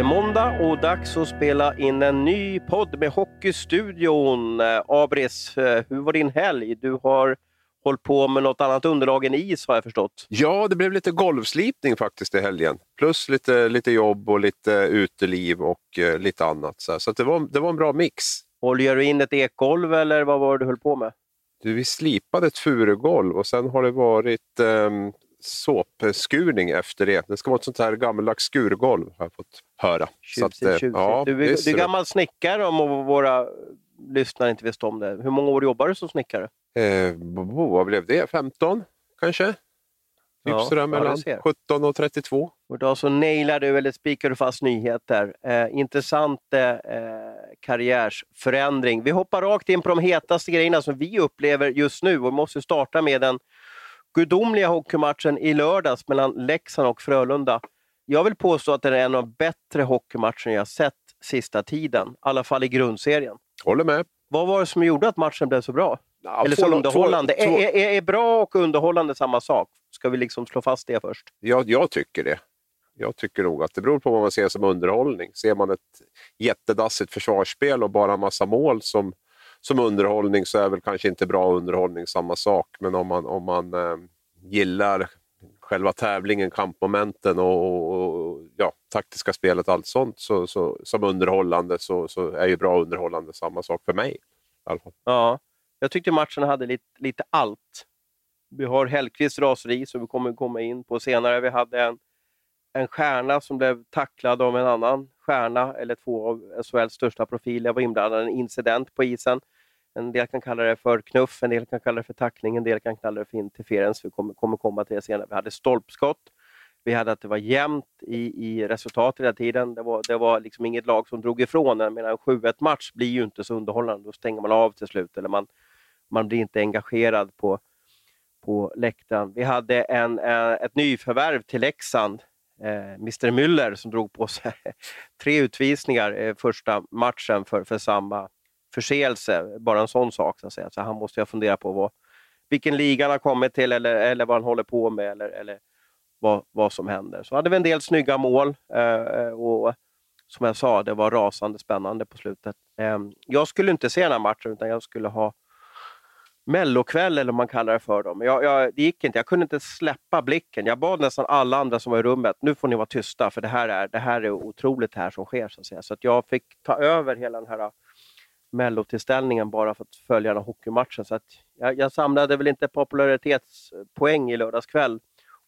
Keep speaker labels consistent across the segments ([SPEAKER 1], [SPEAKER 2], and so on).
[SPEAKER 1] Det måndag och dags att spela in en ny podd med Hockeystudion. Eh, Abris, eh, hur var din helg? Du har hållit på med något annat underlag än is har jag förstått.
[SPEAKER 2] Ja, det blev lite golvslipning faktiskt i helgen. Plus lite, lite jobb och lite uteliv och uh, lite annat. Så, så det, var, det var en bra mix.
[SPEAKER 1] Håller du in ett ekgolv eller vad var det du höll på med?
[SPEAKER 2] Du, vi slipade ett furugolv och sen har det varit um, såpskurning efter det. Det ska vara ett sånt här gammaldags skurgolv har jag fått höra.
[SPEAKER 1] Tjusigt, att, Ja, du, är, du är gammal snickare om våra lyssnare inte visste om det. Hur många år jobbar du som snickare?
[SPEAKER 2] Eh, vad blev det? 15 kanske? Typ ja, sådär mellan 17 och 32.
[SPEAKER 1] Och då så nailar du eller spikar du fast nyheter. Eh, intressant eh, karriärsförändring. Vi hoppar rakt in på de hetaste grejerna som vi upplever just nu och måste starta med den gudomliga hockeymatchen i lördags mellan Leksand och Frölunda. Jag vill påstå att det är en av de bättre hockeymatcherna jag sett sista tiden, i alla fall i grundserien.
[SPEAKER 2] Håller med.
[SPEAKER 1] Vad var det som gjorde att matchen blev så bra? Ja, Eller så två, underhållande? Två, två... Är, är, är, bra och underhållande samma sak? Ska vi liksom slå fast det först?
[SPEAKER 2] Ja, jag tycker det. Jag tycker nog att det beror på vad man ser som underhållning. Ser man ett jättedassigt försvarsspel och bara en massa mål som som underhållning så är väl kanske inte bra underhållning samma sak. Men om man, om man eh, gillar själva tävlingen, kampmomenten och, och, och, ja, taktiska spelet allt sånt så, så, som underhållande så, så är ju bra underhållande samma sak för mig.
[SPEAKER 1] Ja, jag tyckte matchen hade lite, lite allt. Vi har Hellkvists raseri som vi kommer komma in på senare. Vi hade en, en stjärna som blev tacklad av en annan stjärna, eller två av SHLs största profiler var inblandade i en incident på isen. En del kan kalla det för knuff, en del kan kalla det för tackling, en del kan kalla det för interferens. Vi kommer, kommer komma till det senare. Vi hade stolpskott. Vi hade att det var jämnt i, i resultat hela tiden. Det var, det var liksom inget lag som drog ifrån. Jag menar, en 7-1 match blir ju inte så underhållande. Då stänger man av till slut. Eller man, man blir inte engagerad på, på läktaren. Vi hade en, en ett nyförvärv till Leksand eh, Mr Müller som drog på sig tre utvisningar eh, första matchen för, för samma förseelse. Bara en sån sak. Så, att säga. så han måste ju fundera på vad, vilken liga han har kommit till eller, eller vad han håller på med eller, eller vad, vad som händer. Så hade vi en del snygga mål eh, eh och som jag sa, det var rasande spännande på slutet. Eh, jag skulle inte se den här matchen utan jag skulle ha mellokväll eller vad man kallar det för. Dem. Jag, jag, det gick inte, jag kunde inte släppa blicken. Jag bad nästan alla andra som var i rummet, nu får ni vara tysta för det här är, det här är otroligt här som sker. Så att, säga. så att jag fick ta över hela den här mellotillställningen bara för att följa den hockeymatchen. Så att jag, jag samlade väl inte popularitetspoäng i lördags kväll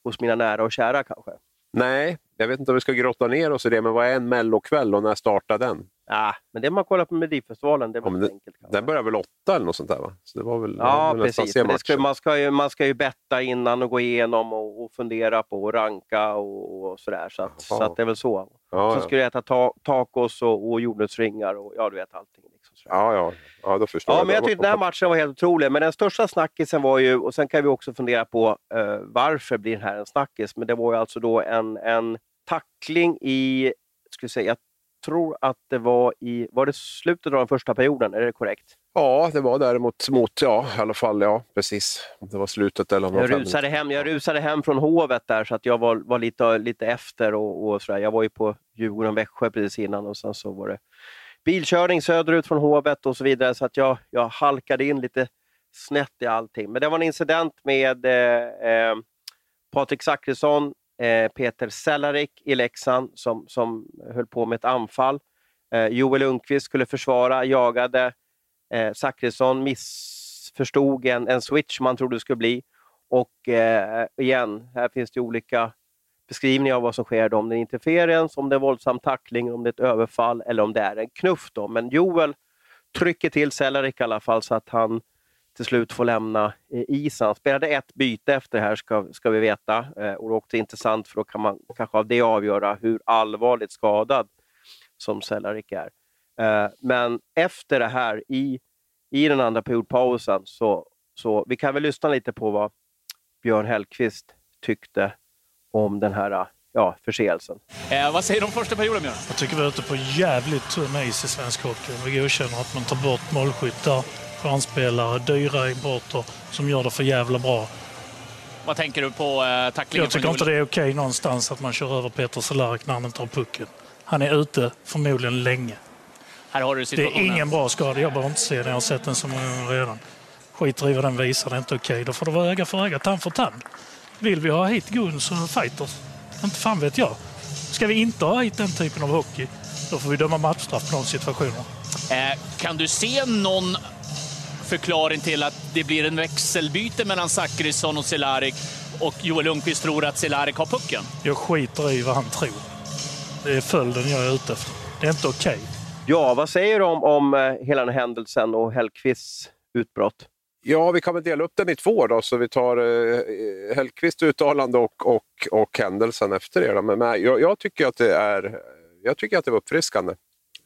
[SPEAKER 1] hos mina nära och kära kanske.
[SPEAKER 2] Nej, jag vet inte om vi ska grotta ner oss i det, men vad är en mellokväll och när startar den?
[SPEAKER 1] Ja, men det man kollar på Melodifestivalen, det var ja, enkelt.
[SPEAKER 2] Kanske. Den börjar väl åtta eller något sånt där? Va? Så det var väl,
[SPEAKER 1] ja, var precis. Men ska, man, ska ju, man ska ju betta innan och gå igenom och, och fundera på och ranka och, och sådär. Så, att, så att det är väl så. Ja, Sen ska du äta ta, tacos och, och jordnötsringar och ja, du vet allting.
[SPEAKER 2] Ja, ja. ja, då förstår
[SPEAKER 1] ja,
[SPEAKER 2] jag.
[SPEAKER 1] Men jag tyckte den här matchen var helt otrolig. Men den största snackisen var ju, och sen kan vi också fundera på uh, varför blir den här en snackis? Men det var ju alltså då en, en tackling i, ska säga, tror att det var i var det slutet av den första perioden, är det korrekt?
[SPEAKER 2] Ja, det var däremot mot, ja, i alla fall, ja, precis. Det var slutet eller
[SPEAKER 1] jag rusade, hem, jag rusade hem från Hovet där så att jag var, var lite, lite efter och, och sådär. Jag var ju på Djurgården-Växjö precis innan och sen så var det bilkörning söderut från Hovet och så vidare så att jag, jag halkade in lite snett i allting. Men det var en incident med eh, eh Patrik Zackrisson Eh, Peter Cehlarik i Leksand som, som höll på med ett anfall. Eh, Joel Lundqvist skulle försvara, jagade. Eh, Zackrisson missförstod en, en switch man trodde det skulle bli. Och eh, igen, här finns det olika beskrivning av vad som sker. Då, om det är interferens, om det är våldsam tackling, om det är ett överfall eller om det är en knuff. Då. Men Joel trycker till Cehlarik i alla fall så att han till slut får lämna eh, isen. Han spelade ett byte efter det här ska, ska vi veta. Eh, och det är också intressant för då kan man kanske av det avgöra hur allvarligt skadad som Cehlarik är. Eh, men efter det här, i, i den andra periodpausen, så, så vi kan väl lyssna lite på vad Björn Hellkvist tyckte om den här ja, förseelsen.
[SPEAKER 3] Eh, vad säger du om första perioden, Björn?
[SPEAKER 4] Jag tycker vi är ute på jävligt tunn is i svensk hockey. Vi godkänner att man tar bort målskyttar stjärnspelare, dyra importer som gör det för jävla bra.
[SPEAKER 3] Vad tänker du på eh, tacklingen?
[SPEAKER 4] Jag tycker inte det är okej någonstans att man kör över Peter Cehlarik när han inte har pucken. Han är ute förmodligen länge.
[SPEAKER 3] Här har du
[SPEAKER 4] Det är ingen bra skada. Jag behöver inte se den. Jag har sett den så många gånger redan. Skiter i vad den visar. Det är inte okej. Då får det vara öga för öga, tand för tand. Vill vi ha hit Guns och fighters? Inte fan vet jag. Ska vi inte ha hit den typen av hockey, då får vi döma matchstraff på de situationerna.
[SPEAKER 3] Eh, kan du se någon förklaring till att det blir en växelbyte mellan Zachrisson och Cehlárik och Joel Lundqvist tror att Cehlárik har pucken?
[SPEAKER 4] Jag skiter i vad han tror. Det är följden jag är ute efter. Det är inte okej.
[SPEAKER 1] Ja, vad säger du om, om eh, hela den händelsen och Hellkvists utbrott?
[SPEAKER 2] Ja, vi kan väl dela upp den i två då, så vi tar eh, Hellkvists uttalande och, och, och händelsen efter det. Men, men jag, jag, tycker att det är, jag tycker att det var uppfriskande.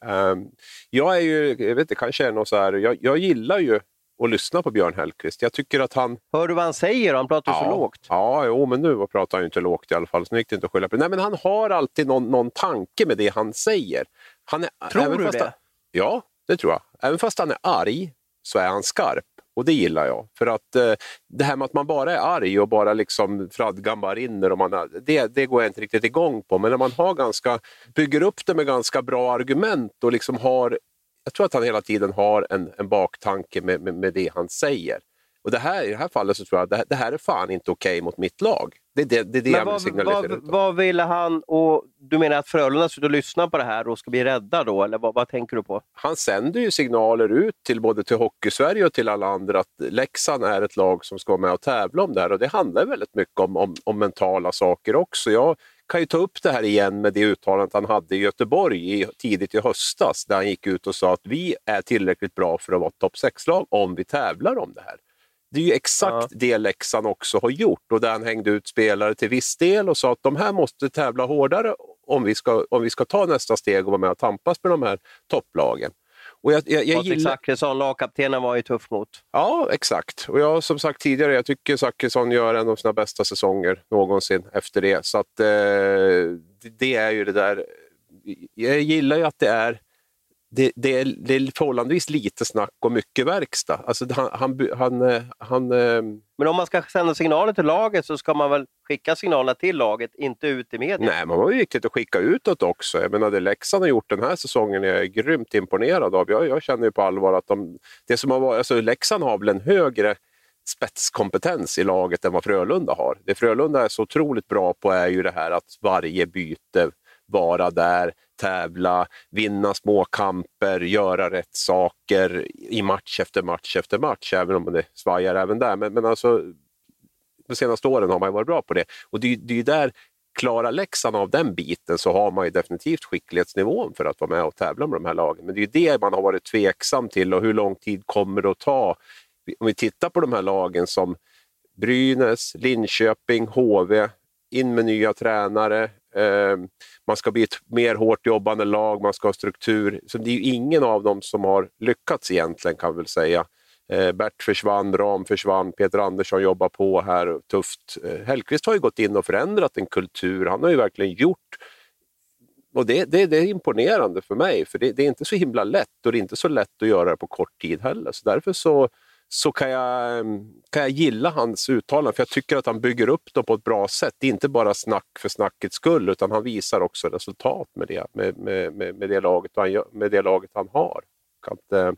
[SPEAKER 2] Um, jag är ju, jag vet inte, kanske är något så här, jag, jag gillar ju att lyssna på Björn Hellkvist. Jag tycker att han...
[SPEAKER 1] Hör du vad han säger? Han pratar
[SPEAKER 2] ja,
[SPEAKER 1] så lågt.
[SPEAKER 2] Ja, jo, men nu pratar han ju inte lågt i alla fall, så nu gick det inte att skylla på. Nej, men han har alltid någon, någon tanke med det han säger. Han är,
[SPEAKER 1] Tror du det?
[SPEAKER 2] Han, ja, det tror jag. Även fast han är arg så är han skarp. Och det gillar jag. För att eh, det här med att man bara är arg och bara liksom fradgan bara rinner, och man, är- det, det går jag inte riktigt igång på. Men när man har ganska, bygger upp det med ganska bra argument och liksom har, jag tror att han hela tiden har en, en baktanke med, med, med det han säger. Och det här, I det här fallet så tror jag att det, det här är fan inte okej mot mitt lag. Det är det, det, är det jag vill
[SPEAKER 1] vad,
[SPEAKER 2] signalisera.
[SPEAKER 1] vad, vad ville han? Och du menar att Frölunda sitter och lyssnar på det här och ska bli rädda då? Eller vad, vad tänker du på?
[SPEAKER 2] han sänder ju signaler ut till både till Hockeysverige och till alla andra att Leksand är ett lag som ska vara med och tävla om det här. Och det handlar väldigt mycket om, om, om mentala saker också. Jag kan ju ta upp det här igen med det uttalandet han hade i Göteborg i, tidigt i höstas där han gick ut och sa att vi är tillräckligt bra för att vara ett topp 6-lag om vi tävlar om det här. Det är ju exakt det Leksand också har gjort och där han hängde ut spelare till viss del och sa att de här måste tävla hårdare om vi ska, om vi ska ta nästa steg och vara med och tampas med de här topplagen. Och jag, jag, jag gillar...
[SPEAKER 1] Zackrisson, lagkaptenen, var ju tuff mot.
[SPEAKER 2] Ja, exakt. Och jag som sagt tidigare, jag tycker Zachrisson gör en av sina bästa säsonger någonsin efter det. Så att eh, det är ju det där. Jag gillar ju att det är det, det, är, det är förhållandevis lite snack och mycket verkstad. Alltså han, han, han, eh, han, eh,
[SPEAKER 1] Men om man ska sända signaler till laget så ska man väl skicka signalerna till laget, inte ut i media?
[SPEAKER 2] Nej, men det var viktigt att skicka utåt också. Jag menar, det Leksand har gjort den här säsongen är jag grymt imponerad av. Jag, jag känner ju på allvar att de, det som har varit, alltså Leksand har väl en högre spetskompetens i laget än vad Frölunda har. Det Frölunda är så otroligt bra på är ju det här att varje byte vara där, tävla, vinna små kamper, göra rätt saker i match efter match efter match, även om det svajar även där. Men, men alltså, de senaste åren har man varit bra på det. Och det, det är ju där, klarar Leksand av den biten så har man ju definitivt skicklighetsnivån för att vara med och tävla med de här lagen. Men det är ju det man har varit tveksam till och hur lång tid kommer det att ta? Om vi tittar på de här lagen som Brynäs, Linköping, HV, in med nya tränare. Ehm, man ska bli ett mer hårt jobbande lag, man ska ha struktur. Så det är ju ingen av dem som har lyckats egentligen kan vi väl säga. Ehm, Bert försvann, Ram försvann, Peter Andersson jobbar på här tufft. Ehm, Hellkvist har ju gått in och förändrat en kultur. Han har ju verkligen gjort och det, det, det är imponerande för mig, för det, det är inte så himla lätt och det är inte så lätt att göra det på kort tid heller. Så därför så, så kan, jag, mm, kan jag gilla hans uttalanden, för jag tycker att han bygger upp dem på ett bra sätt. Det är inte bara snack för snackets skull, utan han visar också resultat med det, med, med, med, det, laget, han, med det laget han har. Och, att, eh,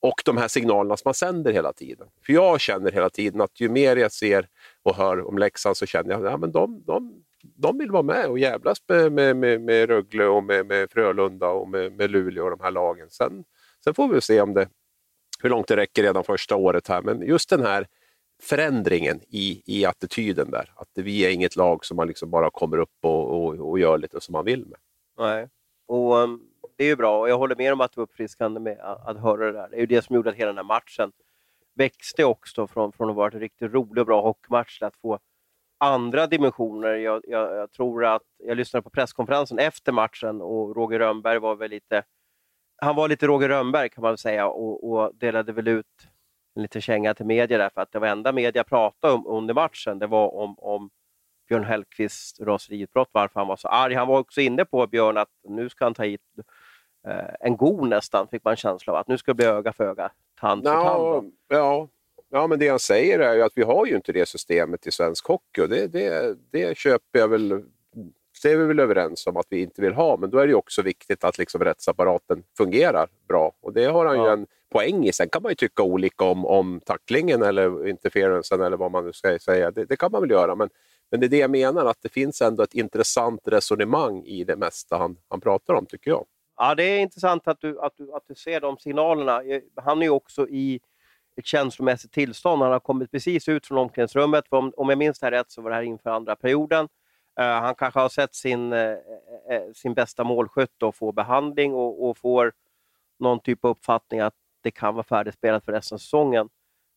[SPEAKER 2] och de här signalerna som man sänder hela tiden. För jag känner hela tiden att ju mer jag ser och hör om Leksand så känner jag att ja, men de, de, de vill vara med och jävlas med, med, med, med Rögle och med, med Frölunda och med, med Luleå och de här lagen. Sen, sen får vi se om det, hur långt det räcker redan första året här. Men just den här förändringen i, i attityden där. Att vi är inget lag som man liksom bara kommer upp och, och, och gör lite som man vill med.
[SPEAKER 1] Nej. Och um, Det är ju bra och jag håller med om att det var uppfriskande med att, att höra det där. Det är ju det som gjorde att hela den här matchen växte också från, från att vara en riktigt rolig och bra hockeymatch till att få andra dimensioner. Jag, jag, jag tror att jag lyssnade på presskonferensen efter matchen och Roger Rönnberg var väl lite han var lite Roger Rönnberg kan man säga och, och delade väl ut en liten känga till media där för att det var enda media pratade om under matchen det var om, om Björn Hellkvists raseriutbrott, varför han var så arg. Han var också inne på, Björn, att nu ska han ta hit eh, en god nästan, fick man känsla av. Att nu ska det bli öga för öga, tand för tand.
[SPEAKER 2] Ja, ja, men det han säger är ju att vi har ju inte det systemet i svensk hockey och det, det, det köper jag väl det är vi väl överens om att vi inte vill ha, men då är det också viktigt att liksom rättsapparaten fungerar bra. Och det har han ja. ju en poäng i. Sen kan man ju tycka olika om, om tacklingen eller interferencen eller vad man nu ska säga. Det, det, kan man väl göra, men, men det är det jag menar, att det finns ändå ett intressant resonemang i det mesta han, han pratar om, tycker jag.
[SPEAKER 1] Ja, det är intressant att du, att du, att du ser de signalerna. Han är ju också i ett känslomässigt tillstånd. Han har kommit precis ut från omklädningsrummet. Om, om jag minns det här rätt så var det här inför andra perioden. Eh, han kanske har sett sin, eh, eh, sin bästa målskytt och få behandling och, och, får någon typ av uppfattning att det kan vara färdigspelat för resten av säsongen.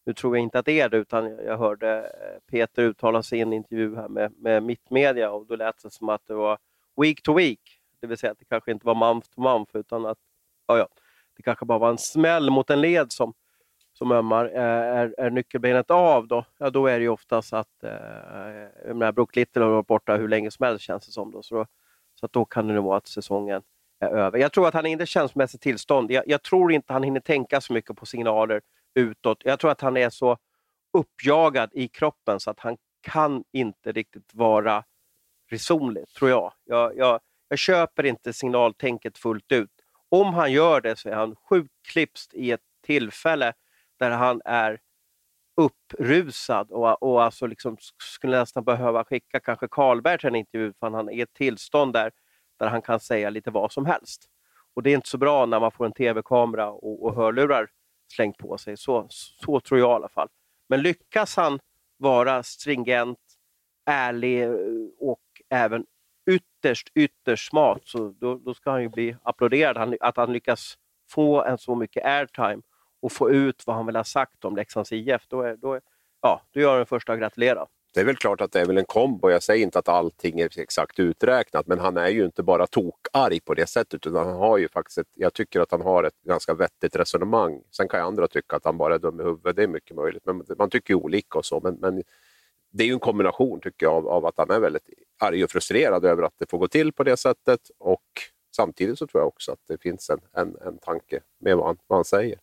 [SPEAKER 1] Nu tror jag inte att det är det, utan jag hörde Peter uttala sig i en intervju här med, med Mittmedia och då lät det som att det var week to week. Det vill säga att det kanske inte var month to month, utan att ja, ja, det kanske bara var en smäll mot en led som som ömmar, eh, är, är nyckelbenet av, då, ja, då är det ju oftast att eh, Brook Little har varit borta hur länge som helst känns det som. Då, så, då, så att då kan det nog vara att säsongen är över. Jag tror att han är inte känslomässigt tillstånd. Jag, jag, tror inte han hinner tänka så mycket på signaler utåt. Jag tror att han är så uppjagad i kroppen så att han kan inte riktigt vara resonlig, tror jag. Jag, jag, jag köper inte signaltänket fullt ut. Om han gör det så är han sjukt klipst i ett tillfälle där han är upprusad och, och alltså liksom skulle nästan behöva skicka kanske Karlberg till en intervju för han är i ett tillstånd där, där han kan säga lite vad som helst. Och det är inte så bra när man får en tv-kamera och, och hörlurar slängt på sig. Så, så tror jag i alla fall. Men lyckas han vara stringent, ärlig eh, och även ytterst, ytterst smart, så då, då ska han ju bli applåderad. att han lyckas få en så mycket airtime och få ut vad han vill ha sagt om Leksands IF, då är, då är, ja, då är jag den första att gratulera.
[SPEAKER 2] Det är väl klart att det är väl en kombo. Jag säger inte att allting är exakt uträknat, men han är ju inte bara tokarg på det sättet, utan han har ju faktiskt ett, jag tycker att han har ett ganska vettigt resonemang. Sen kan ju andra tycka att han bara är dum i huvudet, det är mycket möjligt, men man tycker ju olika och så. Men, men det är ju en kombination tycker jag av, av, att han är väldigt arg och frustrerad över att det får gå till på det sättet och samtidigt så tror jag också att det finns en, en, en tanke med vad han, vad han säger.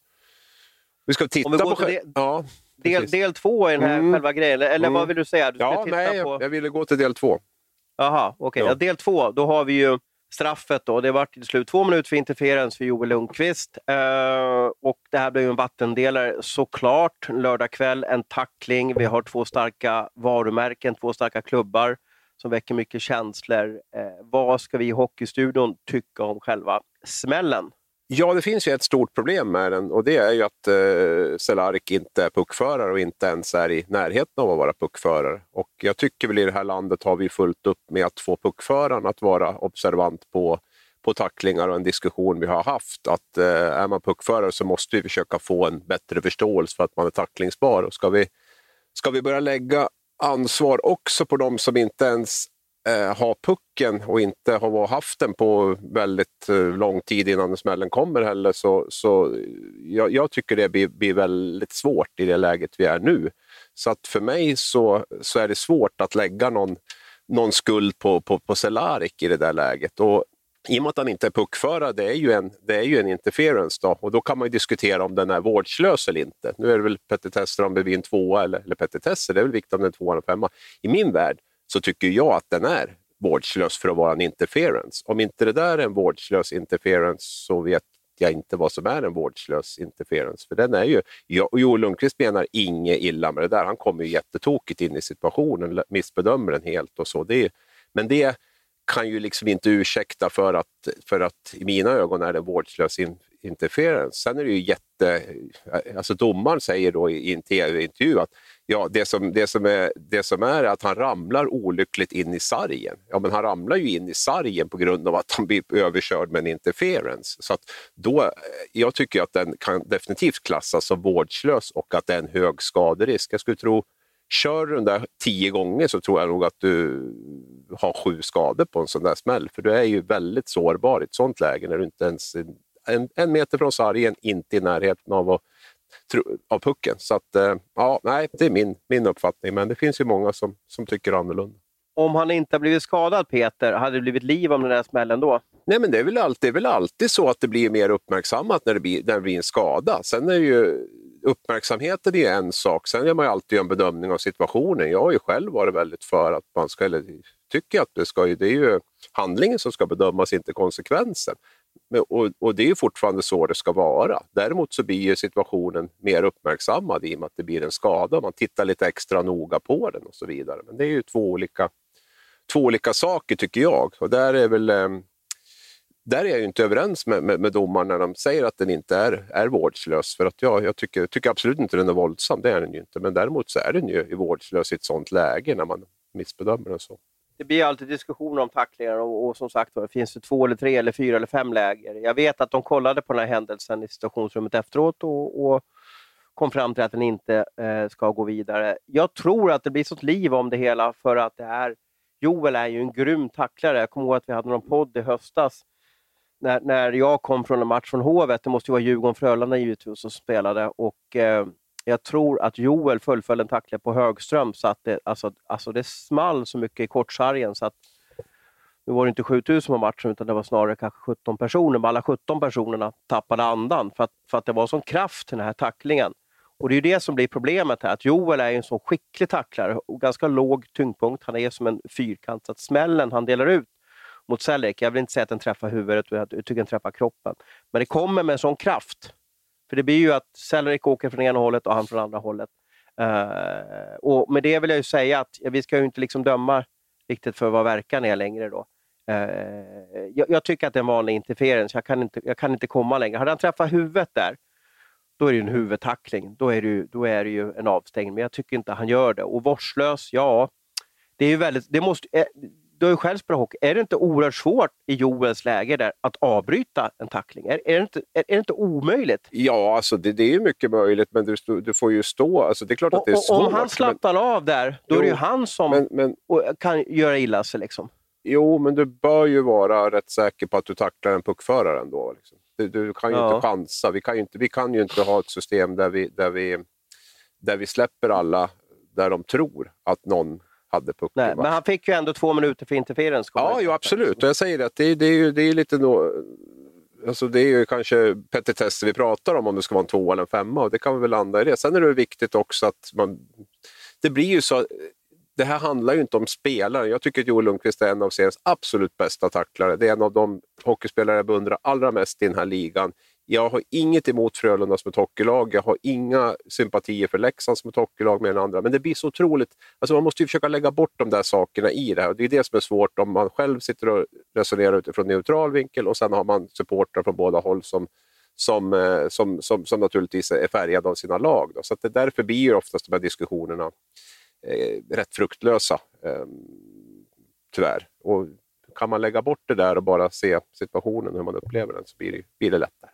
[SPEAKER 2] Vi ska titta
[SPEAKER 1] på... Del, ja, del, del två i den här mm. själva grejen, eller mm. vad vill du säga? Du
[SPEAKER 2] ja, nej, på... jag ville gå till del två.
[SPEAKER 1] Jaha, okej. Okay. Ja. Ja, del två, då har vi ju straffet. Då. Det var till slut två minuter för interferens för Joel Lundqvist. Uh, och det här blev en vattendelare såklart. Lördag kväll, en tackling. Vi har två starka varumärken, två starka klubbar som väcker mycket känslor. Uh, vad ska vi i Hockeystudion tycka om själva smällen?
[SPEAKER 2] Ja, det finns ju ett stort problem med den och det är ju att eh, Cehlarik inte är puckförare och inte ens är i närheten av att vara puckförare. Och jag tycker väl i det här landet har vi fullt upp med att få puckföraren att vara observant på, på tacklingar och en diskussion vi har haft. Att eh, är man puckförare så måste vi försöka få en bättre förståelse för att man är tacklingsbar. Och ska vi, ska vi börja lägga ansvar också på de som inte ens eh, ha pucken och inte ha haft den på väldigt eh, lång tid innan smällen kommer heller. Så, så eh, jag, jag tycker det blir, blir, väldigt svårt i det läget vi är nu. Så att för mig så, så är det svårt att lägga någon, någon skuld på, på, på Cehlárik i det där läget. Och i och med att han inte är puckförare, det är ju en, det är ju en interference. Då, och då kan man ju diskutera om den är vårdslös eller inte. Nu är det väl Petter Tesser om det blir en tvåa, eller, eller Petter Tesser, det är väl viktigt om det är en tvåa eller femma. I min värld så tycker jag att den är vårdslös för att vara en interference. Om inte det där är en vårdslös interference så vet jag inte vad som är en vårdslös interference. För den är ju, Joel Lundqvist menar inget illa med det där. Han kommer ju jättetokigt in i situationen, missbedömer den helt och så. Det är, men det kan ju liksom inte ursäkta för att, för att i mina ögon är det vårdslös in, interference. Sen är det ju jätte... Alltså domaren säger då i en tv-intervju att ja, det, som, det, som är, det som är att han ramlar olyckligt in i sargen. Ja, men han ramlar ju in i sargen på grund av att han blir överkörd med en interference. Så att då, jag tycker att den kan definitivt klassas som vårdslös och att det är en hög skaderisk. Jag skulle tro Kör du den där tio gånger så tror jag nog att du har sju skador på en sån där smäll. För du är ju väldigt sårbar i ett sånt läge när du inte ens är en, en meter från sargen, inte i närheten av, av pucken. Så att, eh, ja, nej, det är min, min uppfattning, men det finns ju många som, som tycker annorlunda.
[SPEAKER 1] Om han inte har blivit skadad, Peter, hade det blivit liv om den där smällen då?
[SPEAKER 2] Nej, men det är väl alltid, är väl alltid så att det blir mer uppmärksammat när det blir, när det blir en skada. Sen är ju uppmärksamheten är en sak, sen är man ju alltid en bedömning av situationen. Jag har ju själv varit väldigt för att man ska, eller tycker att det ska, det är ju handlingen som ska bedömas, inte konsekvensen. Och, och, det är fortfarande så det ska vara. Däremot så blir situationen mer uppmärksammad i och med att det blir en skada. Man tittar lite extra noga på den och så vidare. Men det är ju två olika, två olika saker tycker jag. Och där är väl ehm, där är jag inte överens med, med, med domaren när de säger att den inte är, är vårdslös. För att jag, jag tycker, tycker absolut inte den är våldsam, det är den ju inte. Men däremot så är den ju vårdslös i ett sånt läge när man missbedömer den så.
[SPEAKER 1] Det blir alltid diskussioner om tacklingar och, och som sagt finns det två eller tre eller fyra eller fem läger. Jag vet att de kollade på den här händelsen i situationsrummet efteråt och, och kom fram till att den inte eh, ska gå vidare. Jag tror att det blir sånt liv om det hela för att det är Joel är ju en grym tacklare. Jag kommer ihåg att vi hade någon podd i höstas när, när jag kom från en match från Hovet, det måste ju vara Djurgården-Frölunda givetvis som spelade, och eh, jag tror att Joel fullföljde en tackling på Högström, så att det, alltså, alltså det small så mycket i kortsargen så att nu var det inte 7000 på matchen, utan det var snarare kanske 17 personer, men alla 17 personerna tappade andan för att, för att det var sån kraft i den här tacklingen. Och det är det som blir problemet här, att Joel är en så skicklig tacklare och ganska låg tyngdpunkt. Han är som en fyrkant, så att smällen han delar ut mot Selleck. Jag vill inte säga att den träffar huvudet, jag tycker den träffar kroppen. Men det kommer med en sån kraft. För det blir ju att Selleck åker från ena hållet och han från andra hållet. Uh, och med det vill jag ju säga att vi ska ju inte liksom döma riktigt för vad verkan är längre då. Uh, jag, jag, tycker att det är en vanlig interferens, jag kan inte, jag kan inte komma längre. Hade han träffat huvudet där, då är det en huvudtackling. Då är, det ju, då är det ju en avstängning, men jag tycker inte han gör det. Och vårdslös, ja. Det är ju väldigt, det måste, eh, du har ju själv spelat hockey. Är det inte oerhört svårt i Joels läge där att avbryta en tackling? Är, är, det, inte, är, är det inte omöjligt?
[SPEAKER 2] Ja, alltså det, det är mycket möjligt, men du, du får ju stå. Alltså det är klart att det är svårt.
[SPEAKER 1] Om han slappnar men... av där, då jo, är det ju han som men, men... kan göra illa sig. Liksom.
[SPEAKER 2] Jo, men du bör ju vara rätt säker på att du tacklar en puckförare ändå. Liksom. Du, du, kan ju ja. inte chansa. Vi kan ju inte, vi kan ju inte ha ett system där vi, där vi, där vi släpper alla där de tror att någon hade pucken.
[SPEAKER 1] Nej, men han fick ju ändå två minuter för interferens.
[SPEAKER 2] Ja, jo, absolut. Och jag säger att det, det, är ju, det är lite no, alltså det är ju kanske petitesser vi pratar om, om det ska vara en två eller en femma. Och det kan vi väl landa i det. Sen är det viktigt också att man... Det blir ju så... Det här handlar ju inte om spelare. Jag tycker att Joel Lundqvist är en av seriens absolut bästa tacklare. Det är en av de hockeyspelare jag beundrar allra mest i den här ligan. Jag har inget emot Frölunda som ett hockeylag. Jag har inga sympatier för Leksand som ett hockeylag med den andra. Men det blir så otroligt... Alltså man måste ju försöka lägga bort de där sakerna i det här. Det är det som är svårt om man själv sitter och resonerar utifrån neutral vinkel och sen har man supportrar från båda håll som, som, eh, som, som, som naturligtvis är färgade av sina lag. Då. Så att det därför blir ju oftast de här diskussionerna eh, rätt fruktlösa. Eh, tyvärr. Och kan man lägga bort det där och bara se situationen, hur man upplever den, så blir det, blir det lättare.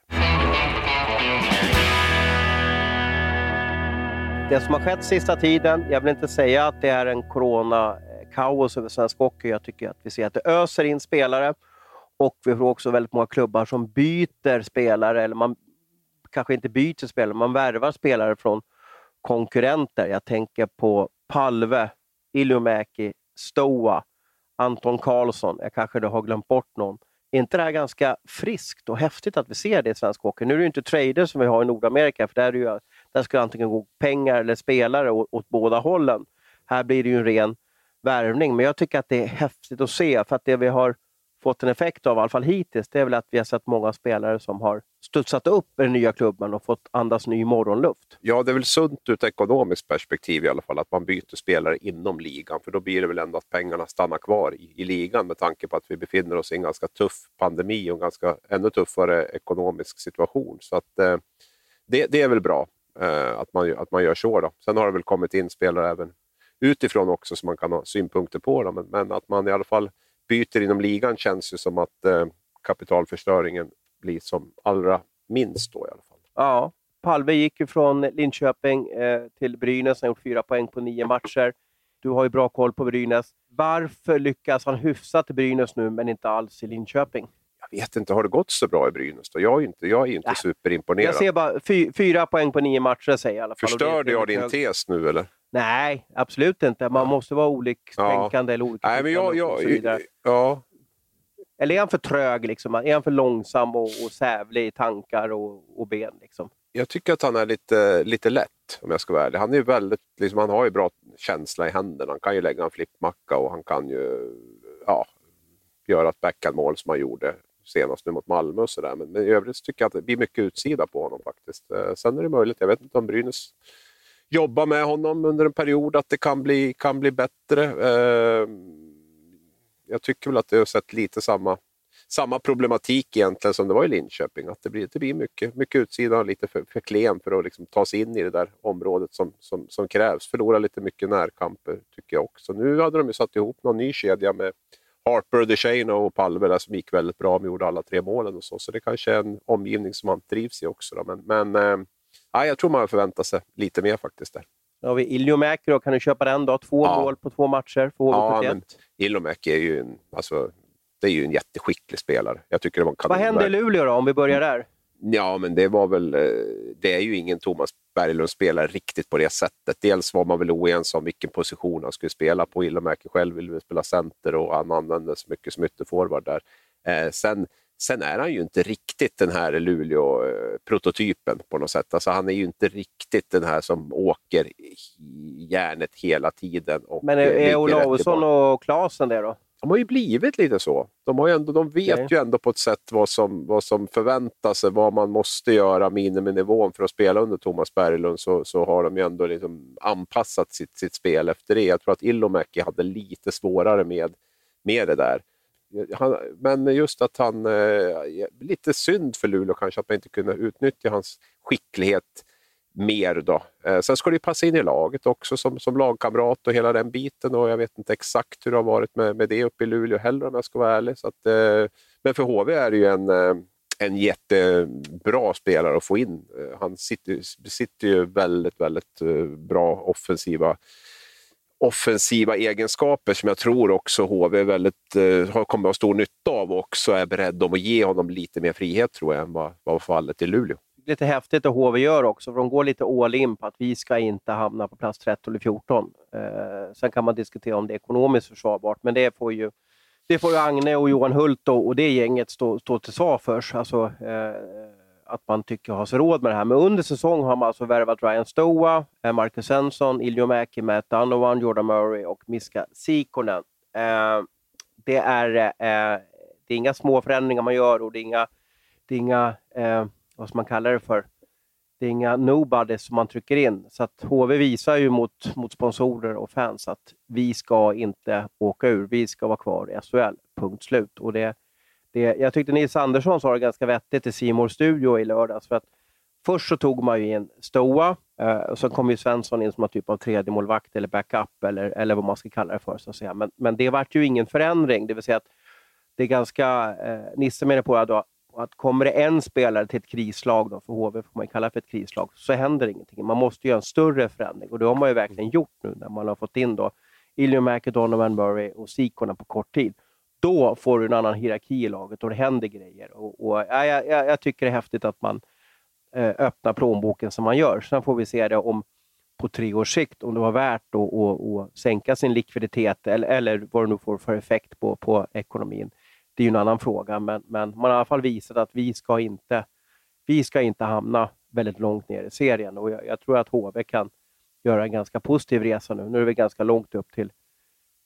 [SPEAKER 1] Det som har skett sista tiden, jag vill inte säga att det är en corona-kaos över svensk hockey. Jag tycker att vi ser att det öser in spelare och vi får också väldigt många klubbar som byter spelare, eller man kanske inte byter spelare, man värvar spelare från konkurrenter. Jag tänker på Palve, Illumäki, Stoa, Anton Karlsson. Jag kanske då har glömt bort någon. Är inte det här ganska friskt och häftigt att vi ser det i svensk hockey? Nu är det inte trader som vi har i Nordamerika, för där, är det ju, där ska det antingen gå pengar eller spelare åt, åt båda hållen. Här blir det ju en ren värvning, men jag tycker att det är häftigt att se, för att det vi har fått en effekt av, i alla fall hittills, det är väl att vi har sett många spelare som har studsat upp i den nya klubben och fått andas ny morgonluft.
[SPEAKER 2] Ja, det är väl sunt ur ett ekonomiskt perspektiv i alla fall, att man byter spelare inom ligan, för då blir det väl ändå att pengarna stannar kvar i, i ligan med tanke på att vi befinner oss i en ganska tuff pandemi och en ganska ännu tuffare ekonomisk situation. Så att eh, det, det, är väl bra eh, att, man, att man gör så. Då. Sen har det väl kommit in spelare även utifrån också som man kan ha synpunkter på, då, men, men att man i alla fall byter inom ligan känns ju som att eh, kapitalförstöringen blir som allra minst då i alla fall.
[SPEAKER 1] Ja, Palve gick ju från Linköping eh, till Brynäs. Han har gjort fyra poäng på nio matcher. Du har ju bra koll på Brynäs. Varför lyckas han hyfsat i Brynäs nu, men inte alls i Linköping?
[SPEAKER 2] Jag vet inte, har det gått så bra i Brynäs då? Jag är inte, jag är inte superimponerad.
[SPEAKER 1] Jag ser bara fy, fyra poäng på nio matcher, säger jag i alla
[SPEAKER 2] fall. Förstörde jag din tes nu eller?
[SPEAKER 1] Nej, absolut inte. Man måste vara oliktänkande ja. eller olika
[SPEAKER 2] Nej, men jag, jag, ja.
[SPEAKER 1] Eller är han för trög? Liksom? Är han för långsam och, och sävlig i tankar och, och ben? Liksom?
[SPEAKER 2] Jag tycker att han är lite, lite lätt om jag ska vara ärlig. Han, är väldigt, liksom, han har ju bra känsla i händerna. Han kan ju lägga en flippmacka och han kan ju ja, göra ett backhandmål som han gjorde senast nu mot Malmö och sådär. Men, men i övrigt tycker jag att det blir mycket utsida på honom faktiskt. Eh, sen är det möjligt, jag vet inte om Brynäs jobba med honom under en period, att det kan bli, kan bli bättre. Eh, jag tycker väl att det har sett lite samma, samma problematik egentligen som det var i Linköping. Att det blir, det blir mycket, mycket utsida och lite för, för klen för att liksom ta sig in i det där området som, som, som krävs. Förlora lite mycket närkamper tycker jag också. Nu hade de ju satt ihop någon ny kedja med Harper, DeShane och Palme där som gick väldigt bra. De gjorde alla tre målen och så. Så det kanske är en omgivning som man trivs i också. Då. Men, men eh, ja, jag tror man förväntar sig lite mer faktiskt där.
[SPEAKER 1] Då har vi Iljomäki då. Kan du köpa den då? Två ja. mål på två matcher för HV71. Ja,
[SPEAKER 2] Iljomäki är ju en, alltså, det är ju en jätteskicklig spelare. Jag tycker det var
[SPEAKER 1] Vad hände i Luleå då, om vi börjar där?
[SPEAKER 2] Ja, men det var väl... Eh, det är ju ingen Thomas Berglund spelare riktigt på det sättet. Dels var man väl oense om vilken position han skulle spela på. Illomäki själv ville spela center och han användes mycket som ytterforward där. Eh, sen, sen är han ju inte riktigt den här Luleå-prototypen på något sätt. Alltså, han är ju inte riktigt den här som åker järnet hela tiden.
[SPEAKER 1] men är, är Olausson och Klasen det då?
[SPEAKER 2] de har ju blivit lite så. De, har ändå, de vet okay. ju ändå på ett sätt vad som, vad som förväntas, vad man måste göra, miniminivån för att spela under Thomas Berglund, så, så har de ju ändå liksom anpassat sitt, sitt spel efter det. Jag tror att Ilomäki hade lite svårare med, med det där. Han, men just att han... Eh, lite synd för Luleå kanske, att man inte kunde utnyttja hans skicklighet mer. Då. Eh, sen ska det ju passa in i laget också som, som lagkamrat och hela den biten. Och jag vet inte exakt hur det har varit med, med det uppe i Luleå heller om jag ska vara ärlig. Så att, eh, men för HV är det ju en, eh, en jättebra spelare att få in. Eh, han sitter, besitter ju väldigt, väldigt eh, bra offensiva offensiva egenskaper som jag tror också HV väldigt, eh, kommer att ha stor nytta av och också är beredd att ge honom lite mer frihet tror jag än vad, vad fallet i Luleå
[SPEAKER 1] lite häftigt det HV gör också, för de går lite all in på att vi ska inte hamna på plats 13 eller 14. Eh, sen kan man diskutera om det är ekonomiskt försvarbart, men det får ju, det får ju Agne och Johan Hult och, och det gänget stå, stå till svar för. Alltså, eh, att man tycker har sig råd med det här. Men under säsong har man alltså värvat Ryan Stoa, eh, Marcus Svensson, Iljomäki, Matt Donovan, Jordan Murray och Miska Sikonen. Eh, det, är, eh, det är inga små förändringar man gör och det är inga, det är inga eh, vad ska man kalla det för? Det är inga nobodies som man trycker in. Så att HV visar ju mot, mot sponsorer och fans att vi ska inte åka ur. Vi ska vara kvar i SHL. Punkt slut. Och det, det, jag tyckte Nils Andersson sa det ganska vettigt i Simors studio i lördags. För att först så tog man ju in Stoa eh, och så kom ju Svensson in som en typ av tredje målvakt eller backup eller, eller vad man ska kalla det för. Så att säga. Men, men det vart ju ingen förändring. Det vill säga att det är ganska... Eh, Nisse menar på att och att kommer det en spelare till ett krislag, då, för HV får man kalla för ett krislag, så händer ingenting. Man måste göra en större förändring och det har man ju verkligen gjort nu när man har fått in då Iliomäki, Donovan Murray och Sikona på kort tid. Då får du en annan hierarki i laget och det händer grejer. Och, och ja, jag, jag, tycker det är häftigt att man eh, öppnar plånboken som man gör. Sen får vi se det om på tre års sikt, om det var värt att, att, att sänka sin likviditet eller, eller vad det nu får för effekt på, på ekonomin det är ju en annan fråga, men, men man har i alla fall visat att vi ska inte, vi ska inte hamna väldigt långt ner i serien och jag, jag tror att HV kan göra en ganska positiv resa nu. Nu är vi ganska långt upp till,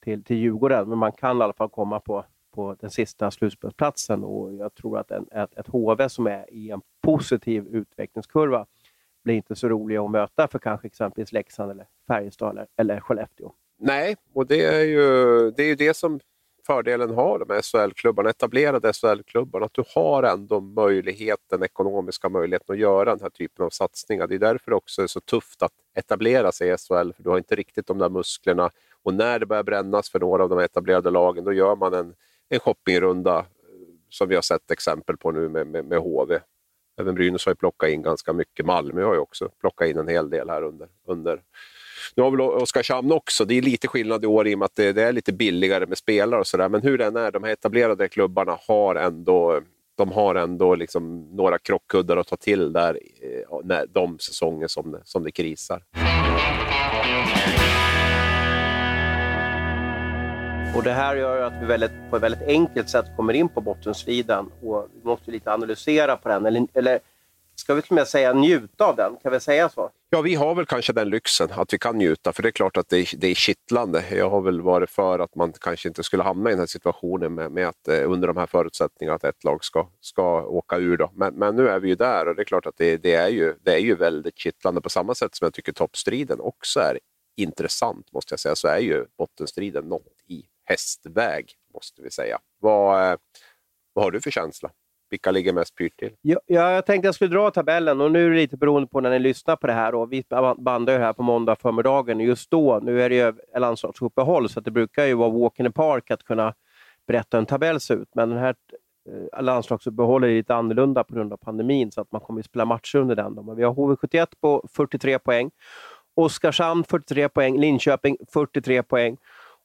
[SPEAKER 1] till, till Djurgården, men man kan i alla fall komma på, på den sista slutspelsplatsen och jag tror att en, ett, ett HV som är i en positiv utvecklingskurva blir inte så roliga att möta för kanske exempelvis Leksand, eller Färjestad eller, eller Skellefteå.
[SPEAKER 2] Nej, och det är ju det, är ju det som fördelen har de här SHL-klubbarna, etablerade SHL-klubbarna, att du har ändå möjligheten, ekonomiska möjligheten att göra den här typen av satsningar. Det är därför det också är så tufft att etablera sig i SHL, för du har inte riktigt de där musklerna. Och när det börjar brännas för några av de etablerade lagen, då gör man en, en shoppingrunda eh, som vi har sett exempel på nu med, med, med HV. Även Brynäs har ju plockat in ganska mycket. Malmö har ju också plockat in en hel del här under, under nu har väl Oskarshamn också, det är lite skillnad i år i och med att det, det är lite billigare med spelare och sådär. Men hur den är, de här etablerade klubbarna har ändå de har ändå liksom några krockkuddar att ta till där eh, de säsonger som, som det krisar.
[SPEAKER 1] Och Det här gör att vi väldigt, på ett väldigt enkelt sätt kommer in på bottenstriden och vi måste lite analysera på den. Eller, eller ska vi till och med säga njuta av den? Kan vi säga så?
[SPEAKER 2] Ja, vi har väl kanske den lyxen att vi kan njuta, för det är klart att det är, det är kittlande. Jag har väl varit för att man kanske inte skulle hamna i den här situationen med, med att eh, under de här förutsättningarna att ett lag ska, ska åka ur. Då. Men, men nu är vi ju där och det är klart att det, det, är ju, det är ju väldigt kittlande på samma sätt som jag tycker toppstriden också är intressant, måste jag säga, så är ju bottenstriden något hästväg, måste vi säga. Vad, eh, vad har du för känsla? Vilka ligger mest pyrt till?
[SPEAKER 1] Ja, jag tänkte jag skulle dra tabellen och nu är det lite beroende på när ni lyssnar på det här. Och vi bandar ju här på måndag förmiddagen. Just då, nu är det ju landslagsuppehåll, så det brukar ju vara walk in the park att kunna berätta hur en tabell ser ut. Men den här eh, landslagsuppehållet är lite annorlunda på grund av pandemin, så att man kommer att spela matcher under den. Då. Men vi har HV71 på 43 poäng, Oskarshamn 43 poäng, Linköping 43 poäng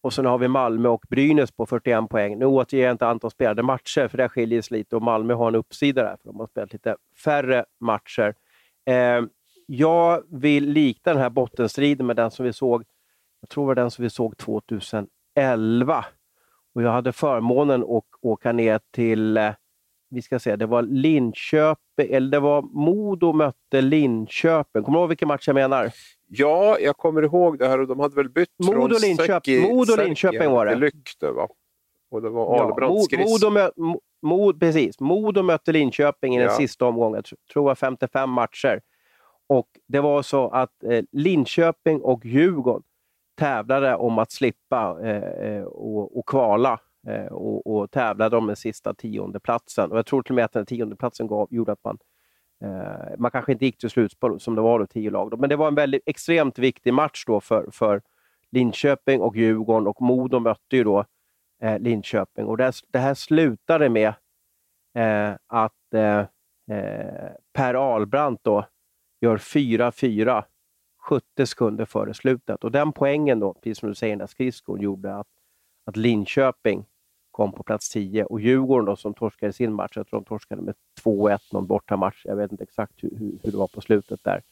[SPEAKER 1] och sen har vi Malmö och Brynäs på 41 poäng. Nu återger jag inte antal spelade matcher, för det skiljer sig lite och Malmö har en uppsida där, för de har spelat lite färre matcher. Eh, jag vill likna den här bottenstriden med den som vi såg, jag tror det var den som vi såg 2011. Och jag hade förmånen att åka ner till, eh, vi ska se, det var Linköping, eller det var Modo mötte Linköping. Kommer du ihåg vilken match jag menar?
[SPEAKER 2] Ja, jag kommer ihåg det här och de hade väl bytt
[SPEAKER 1] Modo från Linköping, Modo Linköping var det.
[SPEAKER 2] Lykte, va? Och det var Ahlbrandt ja,
[SPEAKER 1] Modo, mö, Mod, precis. Modo mötte Linköping i den ja. sista omgången. Jag tror var 55 matcher. Och Det var så att eh, Linköping och Djurgården tävlade om att slippa eh, eh och, och kvala eh, och, och tävlade om den sista tiondeplatsen. Och Jag tror till och med att den tiondeplatsen gav, gjorde att man Eh, man kanske inte gick till slutspel som det var då, tio lag. Då. Men det var en väldigt extremt viktig match då för, för Linköping och Djurgården och Modo mötte ju då eh, Linköping. Och det, det, här slutade med eh, att eh, eh Per Albrandt då gör 4-4 70 sekunder före slutet. Och den poängen, då, precis som du säger, den där skridskon, gjorde att, att Linköping kom på plats 10. Och Djurgården då, som torskade sin match, jag tror de torskade med 2-1 någon bortamatch, jag vet inte exakt hur, hur, det var på slutet där,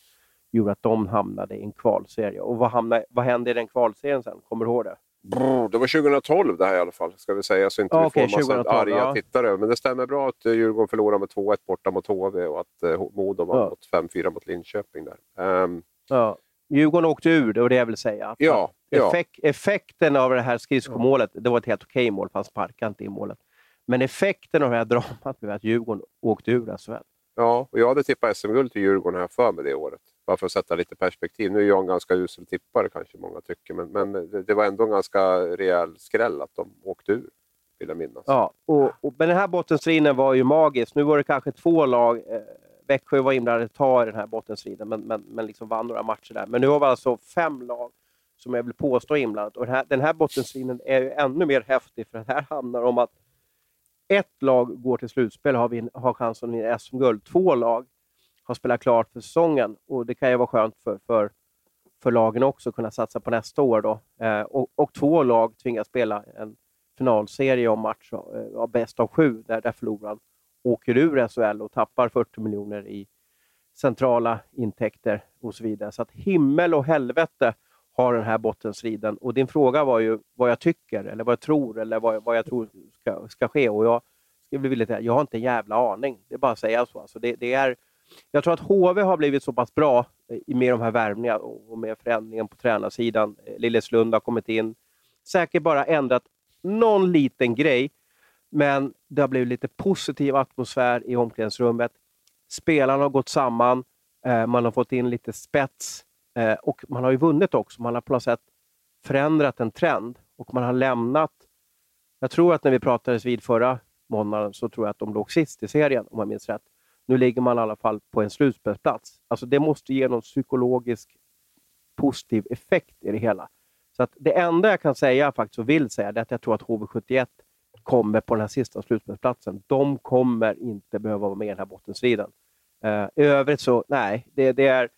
[SPEAKER 1] gjorde att de hamnade i en kvalserie. Och vad, hamnade, vad hände i den kvalserien sen? Kommer du ihåg det?
[SPEAKER 2] Brr, det var 2012 det här i alla fall, ska vi säga, så inte okay, vi får massa 2012, arga ja. tittare. Men det stämmer bra att eh, Djurgården förlorade med 2-1 borta mot HV och att uh, Modo var ja. mot 5-4 mot Linköping. där. Um,
[SPEAKER 1] ja. Djurgården åkte ur, det var det jag vill säga.
[SPEAKER 2] Ja,
[SPEAKER 1] Effek effekten av det här skridskomålet, det var ett helt okej mål, fast sparkade inte i målet. Men effekten av det här dramat blev att Djurgården åkte ur SHL.
[SPEAKER 2] Ja, och jag hade tippat SM-guld till Djurgården här för mig det året. Bara för att sätta lite perspektiv. Nu är jag en ganska usel tippare kanske många tycker, men, men det, det, var ändå en ganska rejäl skräll att de åkte ur, vill jag minnas.
[SPEAKER 1] Ja, och, och, men den här bottenstriden var ju magisk. Nu var det kanske två lag. Eh, Växjö var inblandade ett tag i den här bottenstriden, men, men, men liksom vann några matcher där. Men nu har vi alltså fem lag som jag vill påstå är inblandat. Och den här, den här bottenstriden är ju ännu mer häftig, för det här handlar om att ett lag går till slutspel och har, vin, har chansen att vinna SM-guld. Två lag har spelat klart för säsongen och det kan ju vara skönt för, för, för lagen också att kunna satsa på nästa år. Då. Eh, och, och, två lag tvingas spela en finalserie om match eh, av bäst av sju, där, där förloraren åker ur SHL och tappar 40 miljoner i centrala intäkter och så vidare. Så att himmel och helvete har den här bottenstriden. Och din fråga var ju vad jag tycker, eller vad jag tror, eller vad, vad jag tror ska, ska ske. Och jag, ska bli villigt, jag har inte en jävla aning. Det är bara att säga så. Alltså det, det är, jag tror att HV har blivit så pass bra eh, med de här värvningarna och med förändringen på tränarsidan. Eh, Lilleslund har kommit in. Säkert bara ändrat någon liten grej, men det har blivit lite positiv atmosfär i omklädningsrummet. Spelarna har gått samman. Eh, man har fått in lite spets Eh, och man har ju vunnit också. Man har på något sätt förändrat en trend och man har lämnat... Jag tror att när vi pratades vid förra månaden så tror jag att de låg sist i serien, om jag minns rätt. Nu ligger man i alla fall på en slutspelsplats. Alltså det måste ge någon psykologisk positiv effekt i det hela. Så att det enda jag kan säga faktiskt och vill säga är att jag tror att HV71 kommer på den här sista slutspelsplatsen. De kommer inte behöva vara med i den här bottenstriden. Uh, I övrigt så, nej, det, det, är,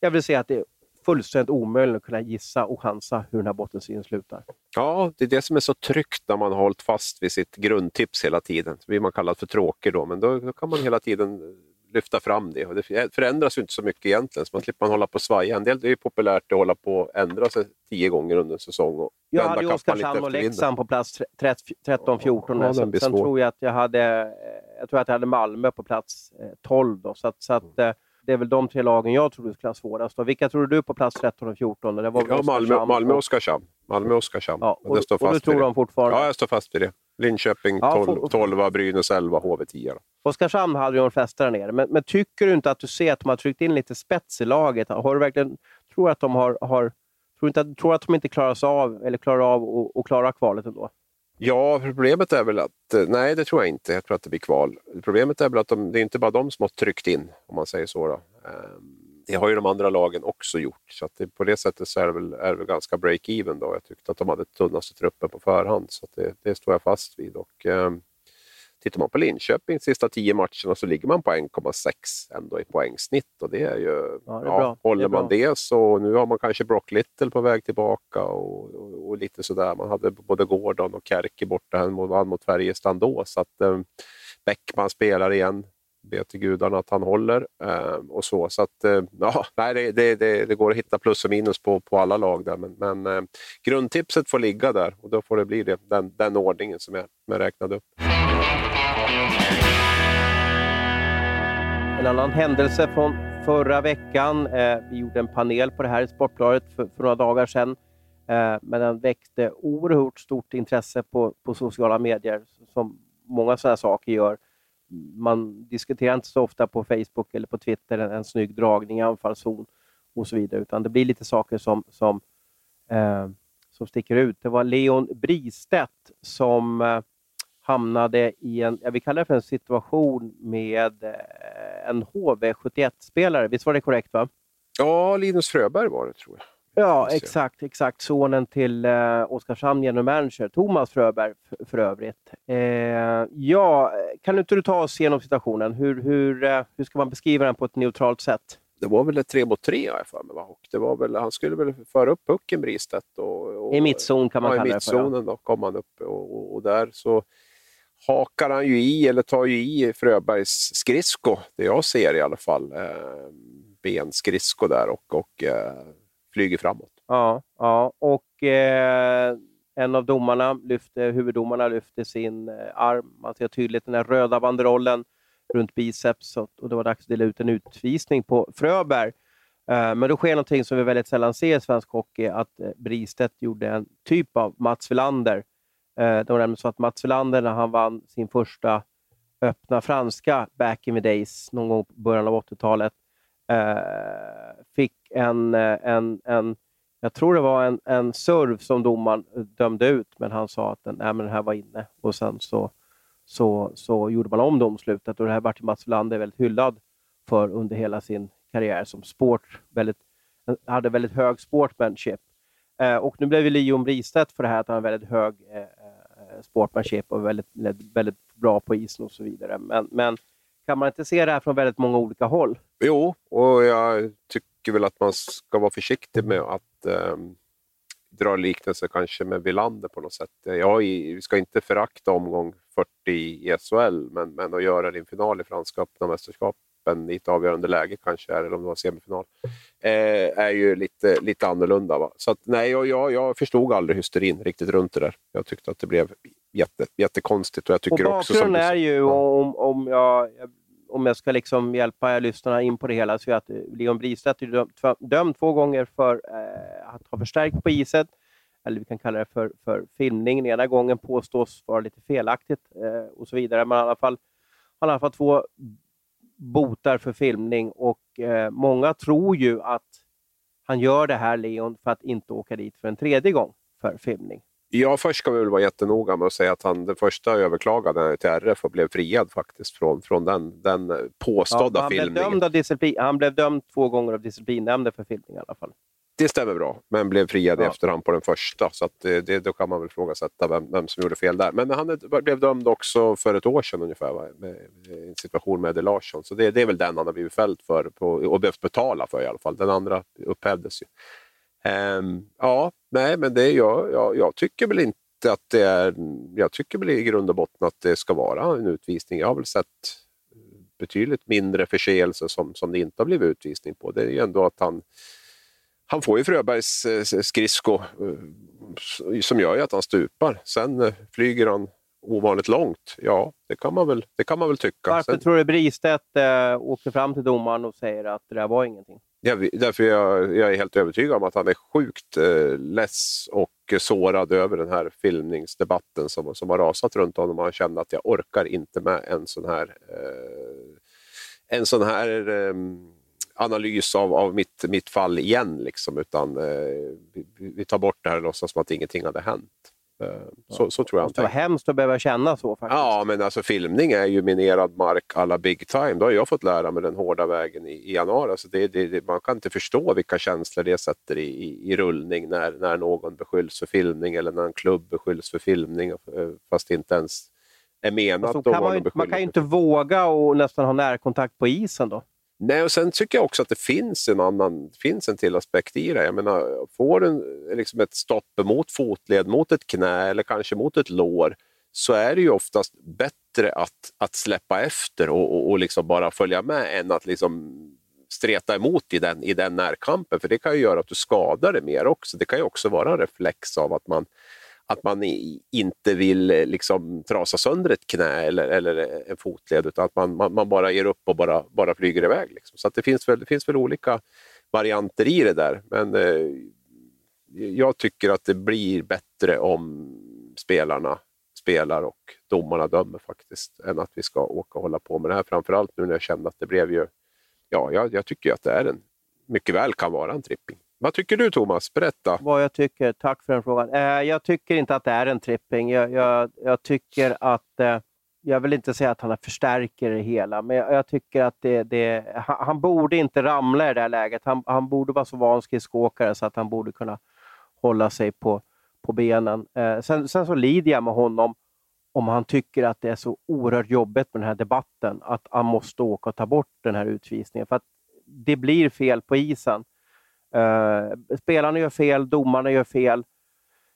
[SPEAKER 1] jag vill säga att det är fullständigt omöjligt att kunna gissa och chansa hur den här bottenstriden slutar.
[SPEAKER 2] Ja, det är det som är så tryggt när man har hållit fast vid sitt grundtips hela tiden. Så blir man kallad för tråkig då, men då, då kan man hela tiden lyfta fram det. Och det förändras ju inte så mycket egentligen, så man slipper man hålla på och svaja. En del det är ju populärt att hålla på och ändra sig tio gånger under en säsong. Och
[SPEAKER 1] jag hade ju Oskarshamn och Leksand på plats 13-14. Ja, sen, sen tror jag att jag hade, jag tror att jag hade Malmö på plats 12. Då, så att, så att, mm det är väl de tre lagen jag tror skulle ha svårast. Och vilka tror du på plats 13 och 14? Det var
[SPEAKER 2] ja, Malmö, Malmö och Oskarshamn. Malmö och Oskarshamn.
[SPEAKER 1] Ja, och, och, och du tror dem fortfarande?
[SPEAKER 2] Ja, jag står fast vid det. Linköping ja, 12, 12 Brynäs 11, HV 10.
[SPEAKER 1] Oskarshamn hade ju de flesta där nere, men, men, tycker du inte att du ser att de har tryckt in lite spets i laget? Har du verkligen, tror att de har, har tror, inte, tror att de inte klarar av, eller klarar av att klara kvalet ändå?
[SPEAKER 2] Ja, problemet är väl att... Nej, det tror jag inte. Jag tror att det blir kval. Problemet är väl att de, det är inte bara de som har tryckt in, om man säger så. Då. Det har ju de andra lagen också gjort, så att det, på det sättet så är det väl, är det ganska break-even. Jag tyckte att de hade tunnaste truppen på förhand, så det, det, står jag fast vid. Och, eh, tittar man på Linköping sista tio matcherna så ligger man på 1,6 ändå i poängsnitt. Och det är ju, ja, det är ja, håller det man det så, nu har man kanske Brock Little på väg tillbaka och, och, och lite sådär. Man hade både Gordon och Kärki borta, han vann mot Färjestad då. Så att, eh, Bäckman spelar igen be till gudarna att han håller. Eh, och så så att, eh, ja, det, det, det, det, går att hitta plus och minus på, på alla lag där. Men, men eh, grundtipset får ligga där och då får det bli det, den, den ordningen som jag, jag räknade upp.
[SPEAKER 1] En annan händelse från förra veckan. Eh, vi gjorde en panel på det här i Sportbladet för, för några dagar sedan. Eh, men den väckte oerhört stort intresse på, på sociala medier, som många sådana saker gör man diskuterar inte så ofta på Facebook eller på Twitter en, en snygg dragning i anfallszon och så vidare, utan det blir lite saker som, som, eh, som sticker ut. Det var Leon Bristedt som eh, hamnade i en, jag vill kalla det för en situation med eh, en HV71-spelare. Visst var det korrekt? va?
[SPEAKER 2] Ja, Linus Fröberg var det tror jag.
[SPEAKER 1] Ja, exakt. exakt. Sonen till eh, Oskarshamn genom manager, Thomas Fröberg för övrigt. Eh, ja, kan inte du ta oss igenom situationen? Hur, hur, eh, hur ska man beskriva den på ett neutralt sätt?
[SPEAKER 2] Det var väl ett tre mot tre har jag för mig. Och det var väl, han skulle väl föra upp pucken Bristedt. Och, och,
[SPEAKER 1] I mittzon kan man
[SPEAKER 2] ja,
[SPEAKER 1] kalla
[SPEAKER 2] det för. I mittzonen då kom han upp och, och, och där så hakar han ju i, eller tar ju i Fröbergs skridsko, det jag ser i alla fall. Eh, benskridsko där och, och eh, flyger framåt.
[SPEAKER 1] Ja, ja. och eh, en av domarna lyfte, huvuddomarna lyfte sin eh, arm. Man ser tydligt den här röda banderollen runt biceps och, och det var dags att dela ut en utvisning på Fröberg. Eh, men då sker någonting som vi väldigt sällan ser i svensk hockey, att eh, Bristedt gjorde en typ av Mats Wilander. Det var nämligen så att Mats Wilander, när han vann sin första öppna franska back in the days, någon gång i början av 80-talet, Eh, fick en, eh, en, en, jag tror det var en, en serv som domaren dömde ut, men han sa att den, nej, men den här var inne. Och sen så, så, så gjorde man om domslutet och det här vart Mats Wilander väldigt hyllad för under hela sin karriär som sport. Väldigt, hade väldigt hög sportmanship. Eh, och nu blev Leon Bristedt för det här att han har väldigt hög eh, eh sportmanship och väldigt, väldigt bra på isen och så vidare. Men, men kan man inte se det här från väldigt många olika håll?
[SPEAKER 2] Jo, och jag tycker väl att man ska vara försiktig med att eh, dra liknelser kanske med Villander på något sätt. Jag ska inte förakta omgång 40 i SHL, men, men att göra det i en final i Franska öppna mästerskapen i ett avgörande läge kanske, eller om det var semifinal, eh, är ju lite, lite annorlunda. Va? Så att, nej, jag, jag, jag förstod aldrig hysterin riktigt runt det där. Jag tyckte att det blev jätte, jättekonstigt. Och jag tycker
[SPEAKER 1] och
[SPEAKER 2] också
[SPEAKER 1] bakgrunden är ju, om, om, jag, om jag ska liksom hjälpa lyssnarna in på det hela, så är att Leon Bristedt är dömd, dömd två gånger för eh, att ha förstärkt på iset, eller vi kan kalla det för, för filmning. Den ena gången påstås vara lite felaktigt eh, och så vidare, men i alla fall, han har i alla fall två botar för filmning och eh, många tror ju att han gör det här, Leon, för att inte åka dit för en tredje gång för filmning.
[SPEAKER 2] Ja, först ska vi väl vara jättenoga med att säga att han den första överklagade till RF och blev friad faktiskt från, från den, den påstådda ja, han filmningen.
[SPEAKER 1] Blev dömd av disciplin, han blev dömd två gånger av disciplinnämnden för filmning i alla fall.
[SPEAKER 2] Det stämmer bra, men blev friad ja. i efterhand på den första. Så det, det, då kan man väl ifrågasätta vem, vem som gjorde fel där. Men han blev dömd också för ett år sedan ungefär, va? Med, med en situation med Eddie Larsson. Så det, det, är väl den han har blivit fälld för på, och behövt betala för i alla fall. Den andra upphävdes ju. Um, ja, nej, men det, jag, jag, jag tycker väl inte att det är... Jag tycker väl i grund och botten att det ska vara en utvisning. Jag har väl sett betydligt mindre förseelser som, som det inte har blivit utvisning på. Det är ju ändå att han, han får ju Fröbergs eh, skridsko eh, som gör ju att han stupar. Sen eh, flyger han ovanligt långt. Ja, det kan man väl, det kan man väl tycka.
[SPEAKER 1] Varför
[SPEAKER 2] Sen,
[SPEAKER 1] tror du Bristedt äh, åker fram till domaren och säger att det där var ingenting?
[SPEAKER 2] Jag, därför jag, jag är helt övertygad om att han är sjukt eh, less och sårad över den här filmningsdebatten som, som har rasat runt honom. Han kände att jag orkar inte med en sån här, eh, en sån här eh, analys av, av mitt, mitt fall igen. Liksom, utan eh, vi, vi, tar bort det här och låtsas som att ingenting hade hänt. Eh, så, så tror jag
[SPEAKER 1] Det var hemskt att behöva känna så. faktiskt.
[SPEAKER 2] Ja, men alltså filmning är ju minerad mark alla big time. Då har jag fått lära mig den hårda vägen i, i januari. Alltså det, det, det, man kan inte förstå vilka känslor det sätter i, i, i, rullning när, när någon beskylls för filmning eller när en klubb beskylls för filmning eh, fast det inte ens är menat
[SPEAKER 1] alltså, kan man, man kan ju inte våga och nästan ha närkontakt på isen då.
[SPEAKER 2] Nej, och sen tycker jag också att det finns en annan finns en till aspekt i det. Jag menar, får du liksom ett stopp mot fotled, mot ett knä eller kanske mot ett lår så är det ju oftast bättre att, att släppa efter och, och, och liksom bara följa med än att liksom streta emot i den, i den närkampen. För det kan ju göra att du skadar dig mer också. Det kan ju också vara en reflex av att man att man inte vill eh, liksom trasa sönder ett knä eller, eller eh, en fotled utan att man, man, man, bara ger upp och bara, bara flyger iväg. Liksom. Så det, finns väl, det finns väl olika varianter i det där. Men eh, jag tycker att det blir bättre om spelarna spelar och domarna dömer faktiskt, än att vi ska åka och hålla på med det här. Framförallt nu när jag kände att det blev ju... Ja, jag, jag tycker att det är en, mycket väl kan vara en tripping. Vad tycker du Thomas? Berätta.
[SPEAKER 1] Vad jag tycker? Tack för den frågan. Eh, jag tycker inte att det är en tripping. Jag, jag, jag tycker att... Eh, jag vill inte säga att han förstärker det hela, men jag, jag tycker att det, det, han, han, borde inte ramla i det här läget. Han, han borde vara så van skridskoåkare så att han borde kunna hålla sig på, på benen. Eh, sen, sen så lider jag med honom om han tycker att det är så oerhört jobbigt med den här debatten, att han måste åka och ta bort den här utvisningen. För att det blir fel på isen. Eh, spelarna gör fel, domarna gör fel,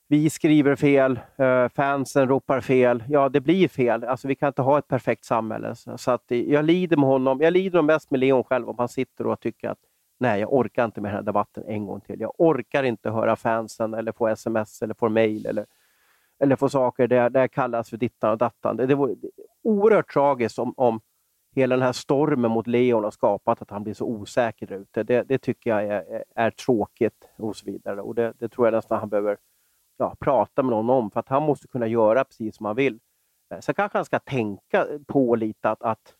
[SPEAKER 1] vi skriver fel, uh, fansen ropar fel. Ja, det blir fel. Alltså, vi kan inte ha ett perfekt samhälle. Så, så att, jag lider med honom. Jag lider mest med Leon själv om han sitter och tycker att nej, jag orkar inte med den här debatten en gång till. Jag orkar inte höra fansen eller få sms eller få mail eller, eller få saker där, där jag kallas för dittan och dattan. Det, det vore oerhört tragiskt om, om hela den här stormen mot Leon har skapat att han blir så osäker där ute. Det, det tycker jag är, är, tråkigt och så vidare. Och det, det, tror jag nästan han behöver ja, prata med någon om, för att han måste kunna göra precis som han vill. Eh, sen kanske han ska tänka på lite att, att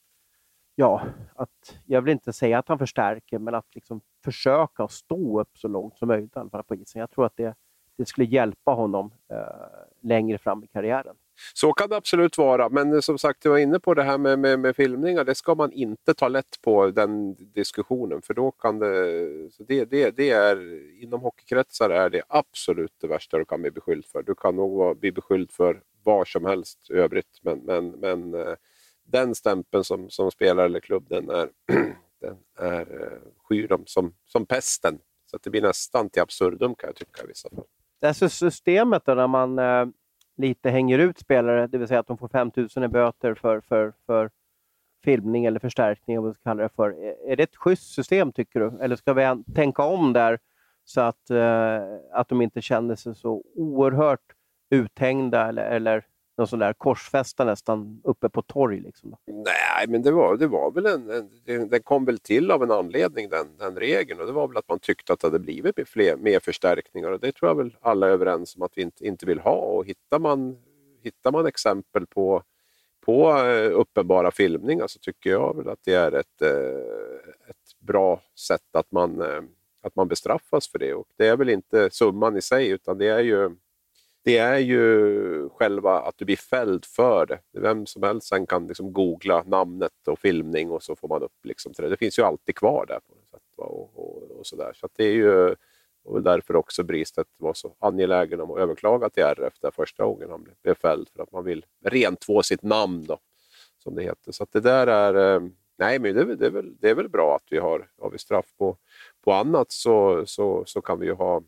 [SPEAKER 1] ja, att, jag vill inte säga att han förstärker, men att liksom försöka stå upp så långt som möjligt på isen. Jag tror att det, det skulle hjälpa honom eh, längre fram i karriären.
[SPEAKER 2] Så kan det absolut vara, men eh, som sagt, jag var inne på det här med, med, med, filmningar. Det ska man inte ta lätt på, den diskussionen. För då kan det, så det, det, det är, inom hockeykretsar är det absolut det värsta du kan bli beskylld för. Du kan nog bli beskylld för vad som helst i övrigt, men, men, men eh, den stämpeln som, som spelare eller klubb, den är, den är eh, skyr dem som, som pesten. Så det blir nästan till absurdum kan jag tycka i vissa fall.
[SPEAKER 1] Det här systemet då, när man eh, lite hänger ut spelare, det vill säga att de får 5 000 i böter för, för, för filmning eller förstärkning, vad vi ska kalla det för. Är det ett schysst system tycker du? Eller ska vi tänka om där så att, eh, att de inte känner sig så oerhört uthängda eller, eller någon sån där korsfästa nästan uppe på torg? Liksom.
[SPEAKER 2] Nej, men det var, det var väl en, en, den kom väl till av en anledning den, den regeln och det var väl att man tyckte att det hade blivit fler, mer förstärkningar och det tror jag väl alla är överens om att vi inte, inte vill ha och hittar man, hittar man exempel på på eh, uppenbara filmningar så tycker jag väl att det är ett, eh, ett bra sätt att man, eh, att man bestraffas för det. Och det är väl inte summan i sig utan det är ju det är ju själva att du blir fälld för det. Vem som helst sen kan liksom googla namnet och filmning och så får man upp liksom till det. Det finns ju alltid kvar där. på något sätt, och, och, och så. Så det är ju och därför också Bristedt var så angelägen om att överklaga till RF där första gången han blev fälld för att man vill rentvå sitt namn då, som det heter. Så det där är, eh, nej men det är, det är, väl, det är väl bra att vi har, har vi straff på, på annat så, så, så kan vi ju ha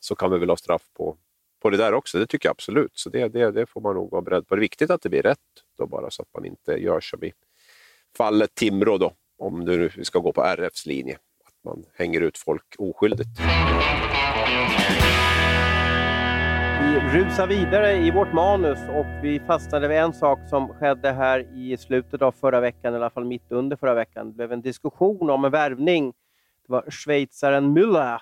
[SPEAKER 2] så kan vi väl ha straff på, på det där också. Det tycker jag absolut. Så det, det, det får man nog vara beredd på. Det är viktigt att det blir rätt då bara så att man inte gör som i fallet Timrå då, om du ska gå på RFs linje. Att man hänger ut folk oskyldigt.
[SPEAKER 1] Vi rusar vidare i vårt manus och vi fastnade vid en sak som skedde här i slutet av förra veckan, i alla fall mitt under förra veckan. Det blev en diskussion om en värvning. Det var schweizaren Müller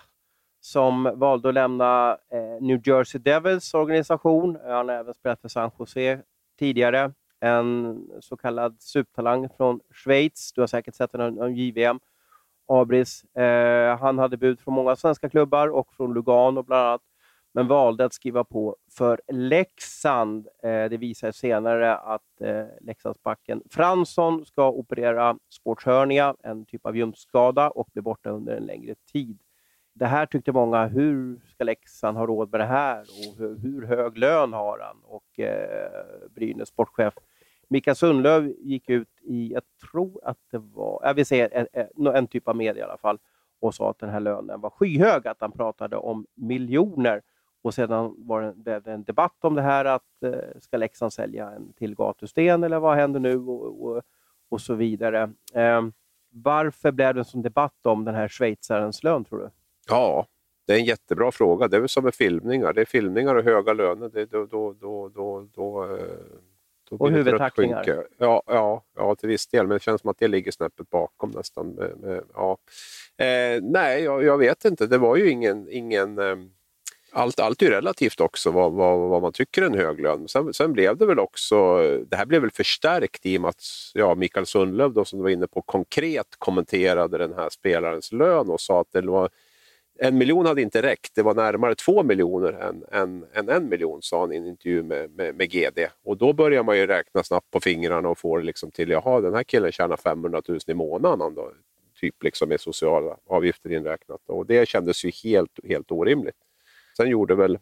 [SPEAKER 1] som valde att lämna eh, New Jersey Devils organisation. Eh, han har även spelat för San Jose tidigare. En så kallad supertalang från Schweiz. Du har säkert sett honom om JVM. Abris. Eh, han hade bud från många svenska klubbar och från Lugano bland annat men valde att skriva på för Leksand. Eh, det visar senare att eh, Leksandsbacken Fransson ska operera sportshörnia, en typ av ljumskskada, och bli borta under en längre tid. Det här tyckte många, hur ska Leksand ha råd med det här? Och hur, hur hög lön har han? Och eh, Brynäs sportchef Mikael Sundlöv gick ut i, jag tror att det var, jag vill säga en, en, en typ av media i alla fall, och sa att den här lönen var skyhög, att han pratade om miljoner. Och sedan var det, en debatt om det här att eh, ska Leksand sälja en till gatusten eller vad händer nu och, och, och så vidare. Eh, varför blev det en sån debatt om den här schweizarens lön tror du?
[SPEAKER 2] Ja, det är en jättebra fråga. Det är väl som med filmningar. Det är filmningar och höga löner. Det, då, då, då, då, då, eh,
[SPEAKER 1] då och huvudtacklingar.
[SPEAKER 2] Ja, ja, ja, till viss del. Men det känns som att det ligger snäppet bakom nästan. Med, med, ja. eh, nej, jag, jag, vet inte. Det var ju ingen, ingen eh, allt, allt är relativt också vad, vad, vad man tycker är en hög lön. Sen, sen, blev det väl också, det här blev väl förstärkt i och med att ja, Mikael Sundlöv då, som du var inne på konkret kommenterade den här spelarens lön och sa att det var en miljon hade inte räckt, det var närmare två miljoner än, än, än en miljon, sa han i en intervju med, med, med, GD. Och då börjar man ju räkna snabbt på fingrarna och får det liksom till, jaha, den här killen tjänar 500 000 i månaden, då, typ liksom med sociala avgifter inräknat. Och det kändes ju helt, helt orimligt. Sen gjorde väl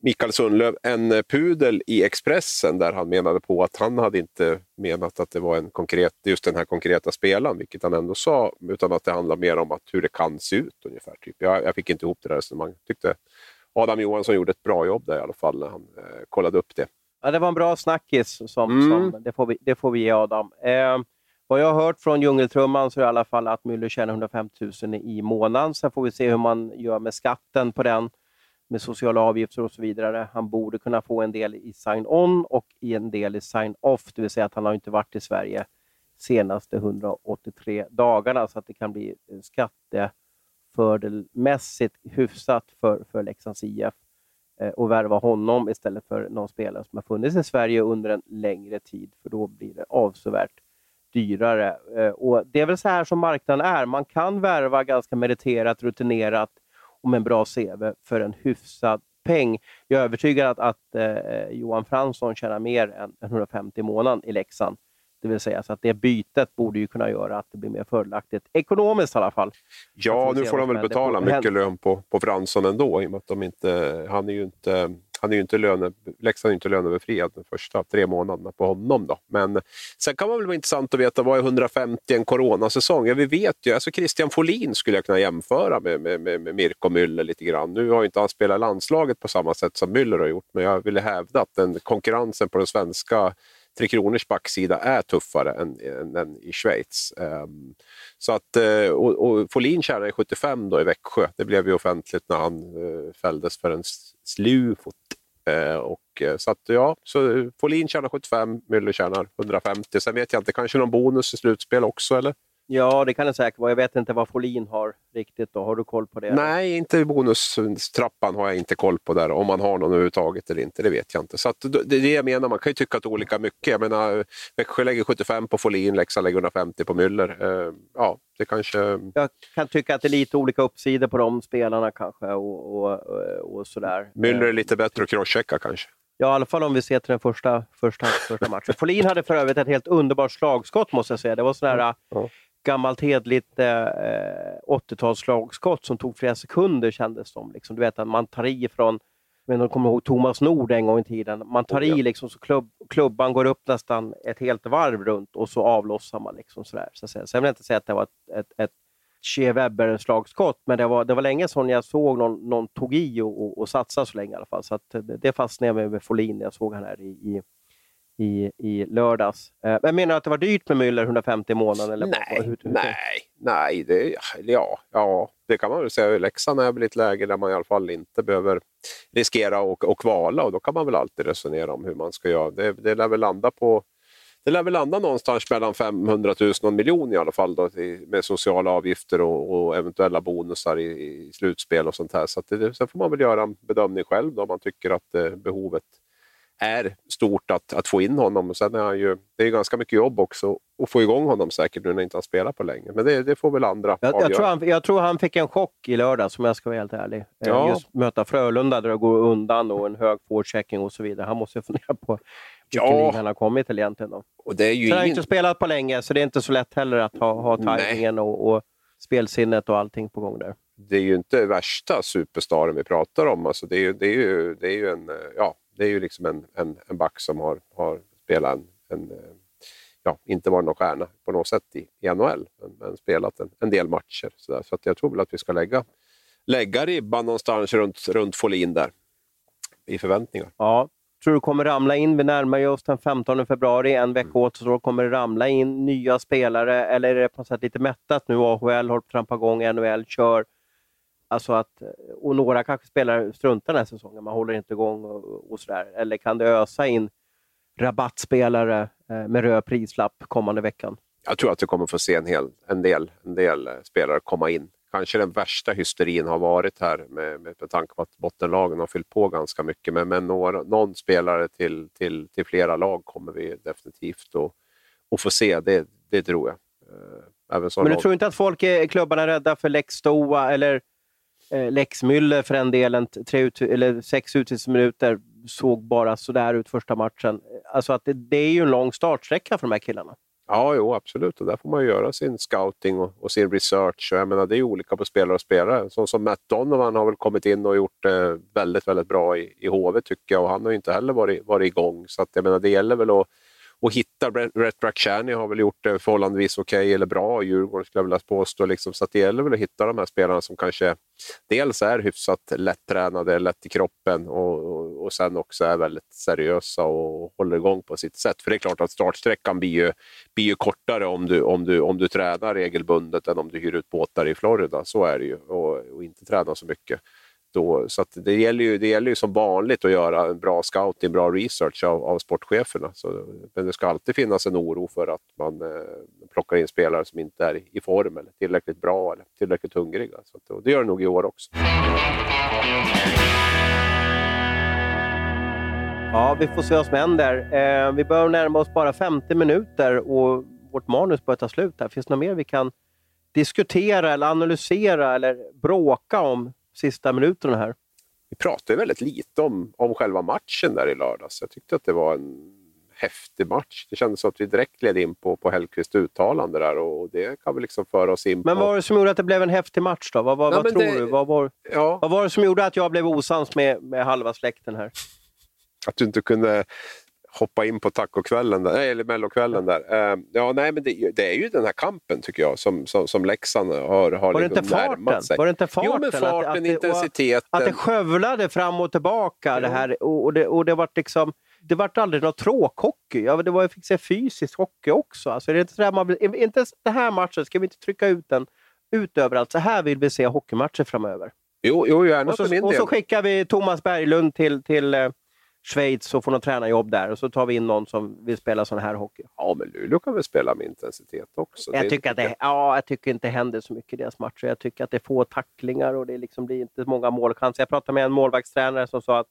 [SPEAKER 2] Mikael Sundlöv en pudel i Expressen där han menade på att han hade inte menat att det var en konkret, just den här konkreta spelaren, vilket han ändå sa, utan att det handlar mer om att hur det kan se ut ungefär. Typ. Jag, jag fick inte ihop det där resonemanget. Tyckte Adam Johansson gjorde ett bra jobb där i alla fall när han eh, kollade upp det.
[SPEAKER 1] Ja, det var en bra snackis, som, mm. som, det, får vi, det får vi ge Adam. Eh, vad jag har hört från Djungeltrumman så är det i alla fall att Müller tjänar 150 000 i månaden. Sen får vi se hur man gör med skatten på den med sociala avgifter och så vidare. Han borde kunna få en del i sign-on och i en del i sign-off, det vill säga att han har inte varit i Sverige senaste 183 dagarna, så att det kan bli eh, skattefördelmässigt hyfsat för, för Leksands IF eh, och värva honom istället för någon spelare som har funnits i Sverige under en längre tid, för då blir det avsevärt dyrare. Eh, och Det är väl så här som marknaden är. Man kan värva ganska meriterat, rutinerat och med en bra CV för en hyfsad peng. Jag är övertygad att, att eh, Johan Fransson tjänar mer än 150 i månaden i Leksand. Det vill säga så att det bytet borde ju kunna göra att det blir mer fördelaktigt, ekonomiskt i alla fall.
[SPEAKER 2] Ja, nu får de väl betala mycket lön på, på Fransson ändå, i och med att de inte, han är ju inte han är ju inte löne, Leksand är inte lönebefriad de första tre månaderna på honom. Då. Men sen kan man väl vara intressant att veta vad är 150 en coronasäsong? Ja, vi vet ju, alltså Christian Folin skulle jag kunna jämföra med, med, med, med Mirko Müller lite grann. Nu har ju inte han spelat landslaget på samma sätt som Müller har gjort, men jag ville hävda att den konkurrensen på den svenska Tre Kronors backsida är tuffare än, än, än i Schweiz. Um, så att, eh, och, och Folin tjänade 75 då i Växjö. Det blev ju offentligt när han uh, fälldes för en slufot. Uh, eh, och, så att, ja, så Folin tjänar 75, Müller tjänar 150. Sen vet jag inte, kanske någon bonus i slutspel också eller?
[SPEAKER 1] Ja, det kan det säkert vara. Jag vet inte vad Folin har riktigt. Då. Har du koll på det?
[SPEAKER 2] Nej, inte bonustrappan har jag inte koll på där. Om man har någon överhuvudtaget eller inte, det vet jag inte. Så det är det jag menar, man kan ju tycka att olika mycket. Jag menar, Växjö lägger 75 på Folin, Leksand lägger 150 på Müller. Eh, ja, det kanske...
[SPEAKER 1] Jag kan tycka att det är lite olika uppsidor på de spelarna kanske. Och, och, och sådär.
[SPEAKER 2] Müller är lite bättre att crosschecka kanske.
[SPEAKER 1] Ja, i alla fall om vi ser till den första, första, första matchen. Folin hade för övrigt ett helt underbart slagskott måste jag säga. Det var sån här, ja gammalt hedligt eh, 80-talsslagskott som tog flera sekunder kändes som. Liksom. Du vet att man tar i från, men de kommer ihåg Thomas Nord en gång i tiden. Man tar i liksom, så klubb, klubban går upp nästan ett helt varv runt och så avlossar man. Liksom, sådär, så Sen vill jag inte säga att det var ett, ett, ett Che Webber-slagskott, men det var, det var länge sedan jag såg någon, någon tog i och, och, och satsade så länge i alla fall. Så det, det fastnade jag med, med Folin när jag såg han här i, i i, i lördags. Eh, men menar du att det var dyrt med Müller, 150 i månaden? Eller
[SPEAKER 2] nej,
[SPEAKER 1] vad, hur, hur,
[SPEAKER 2] nej, nej. Det, ja, ja, det kan man väl säga. Leksand är väl ett läge där man i alla fall inte behöver riskera att och kvala och då kan man väl alltid resonera om hur man ska göra. Det, det lär väl landa på det lär väl landa någonstans mellan 500 000 och en miljon i alla fall då, med sociala avgifter och, och eventuella bonusar i, i, slutspel och sånt här. Så det, sen får man väl göra en bedömning själv då, om man tycker att eh, behovet är stort att, att få in honom. Och sen är han ju, det är ganska mycket jobb också att få igång honom säkert nu när inte han spelar på länge. Men det, det får väl andra
[SPEAKER 1] jag, jag, tror han, jag tror han fick en chock i lördag om jag ska vara helt ärlig. Eh, ja. Just möta Frölunda där det går undan och en hög forechecking och så vidare. Han måste fundera på vilken ja. han har kommit till egentligen. Då. Och det är ju så ingen... Han har inte spelat på länge så det är inte så lätt heller att ha, ha tajmingen och, och spelsinnet och allting på gång där
[SPEAKER 2] det är ju inte värsta superstaren vi pratar om. Alltså det, är ju, det, är ju, det är ju en, ja, det är ju liksom en, en, en back som har, har spelat en, en ja, inte varit någon stjärna på något sätt i, i NHL, men, men spelat en, en, del matcher. Så, där. så att jag tror väl att vi ska lägga, lägga ribban någonstans runt, runt Folin där, i förväntningar.
[SPEAKER 1] Ja, tror du kommer ramla in, vi närmar oss den 15 februari, en vecka mm. återstår, kommer det ramla in nya spelare eller är det på något sätt lite mättat nu? AHL håller på att trampa igång, NHL kör. Alltså att, och några kanske spelar struntar den här säsongen, man håller inte igång och, och sådär. Eller kan det ösa in rabattspelare eh, med röd prislapp kommande veckan?
[SPEAKER 2] Jag tror att vi kommer få se en, hel, en, del, en del eh, spelare komma in. Kanske den värsta hysterin har varit här med, med, med tanke på att bottenlagen har fyllt på ganska mycket. Men, men några, någon spelare till, till, till flera lag kommer vi definitivt att, att få se, det, det tror jag. Eh,
[SPEAKER 1] även men du tror inte att folk i klubbarna är rädda för Lex Stoa eller eh, Lex Müller för den delen, tre ut, eller sex utvisningsminuter, såg bara sådär ut första matchen. Alltså att det, det, är ju en lång startsträcka för de här killarna.
[SPEAKER 2] Ja, jo, absolut. Och där får man göra sin scouting och, och sin research. Och jag menar, det är olika på spelare och spelare. Sån som Matt Donovan har väl kommit in och gjort det eh, väldigt, väldigt bra i, i HV tycker jag. Och han har ju inte heller varit, varit igång. Så att, jag menar, det gäller väl att och hitta. Brett Rakhshani har väl gjort det förhållandevis okej okay, eller bra i Djurgården skulle jag vilja påstå. Liksom. Så det gäller väl att hitta de här spelarna som kanske dels är hyfsat lättränade, lätt i kroppen och, och, och sen också är väldigt seriösa och håller igång på sitt sätt. För det är klart att startsträckan blir ju, blir ju kortare om du, om, du, om du tränar regelbundet än om du hyr ut båtar i Florida. Så är det ju och, och inte tränar så mycket. Då, så det, gäller ju, det gäller ju som vanligt att göra en bra scouting, bra research av, av sportcheferna. Så, men det ska alltid finnas en oro för att man eh, plockar in spelare som inte är i form eller tillräckligt bra eller tillräckligt hungriga. Så att, det gör det nog i år också.
[SPEAKER 1] Ja, vi får se vad som händer. Eh, vi börjar närma oss bara 50 minuter och vårt manus börjar ta slut. Här. Finns det något mer vi kan diskutera, eller analysera eller bråka om sista minuterna här.
[SPEAKER 2] Vi pratade väldigt lite om, om själva matchen där i lördags. Jag tyckte att det var en häftig match. Det kändes som att vi direkt led in på, på Hellkvists uttalande där och det kan vi liksom föra oss in
[SPEAKER 1] på. Men vad var det som gjorde att det blev en häftig match då? Vad, vad, ja, vad tror det... du? Vad var, ja. vad var det som gjorde att jag blev osams med, med halva släkten här?
[SPEAKER 2] Att du inte kunde hoppa in på tacokvällen, där, eller mellokvällen där. Uh, ja, nej, men det, det, är ju den här kampen tycker jag som, som, som Leksand har, har
[SPEAKER 1] var liksom närmat sig. Var det inte farten?
[SPEAKER 2] Jo, men farten, att, att intensiteten.
[SPEAKER 1] Att det skövlade fram och tillbaka ja. det här och, det, och det var liksom det vart aldrig någon tråkhockey. Ja, det var, jag fick se fysisk hockey också. Alltså, det är inte, så man, inte den här matchen, ska vi inte trycka ut den ut överallt? Så här vill vi se hockeymatcher framöver.
[SPEAKER 2] Jo, jo gärna
[SPEAKER 1] och så,
[SPEAKER 2] för min
[SPEAKER 1] Och
[SPEAKER 2] del.
[SPEAKER 1] så skickar vi Thomas Berglund till, till eh, Schweiz och får något tränarjobb där och så tar vi in någon som vill spela sån här hockey.
[SPEAKER 2] Ja, men Luleå kan väl spela med intensitet också?
[SPEAKER 1] Jag, tycker, att det, ja, jag tycker inte det händer så mycket i deras matcher. Jag tycker att det är få tacklingar och det liksom blir inte många målchanser. Jag pratade med en målvaktstränare som sa att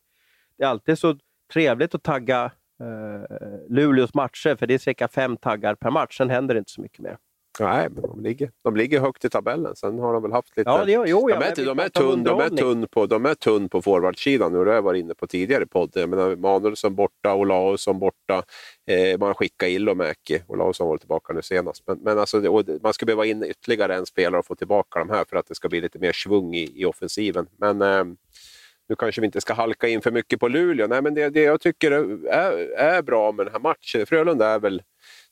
[SPEAKER 1] det är alltid så trevligt att tagga eh, Luleås matcher, för det är cirka fem taggar per match. Sen händer det inte så mycket mer.
[SPEAKER 2] Nej, men de ligger, de ligger högt i tabellen. Sen har de väl haft lite...
[SPEAKER 1] Ja, det, jo,
[SPEAKER 2] de, är, de, de, är tunn, de, är tunn på, de är tunn på forwardsidan. Nu har jag varit inne på tidigare i podden. Manuelsson borta, Olausson borta. Eh, man skickar Ilomäki. Olausson var tillbaka nu senast. Men, men alltså, man ska behöva in ytterligare en spelare och få tillbaka de här för att det ska bli lite mer svung i, i offensiven. Men eh, nu kanske vi inte ska halka in för mycket på Luleå. Nej, men det, det jag tycker är, är bra med den här matchen, Frölunda är väl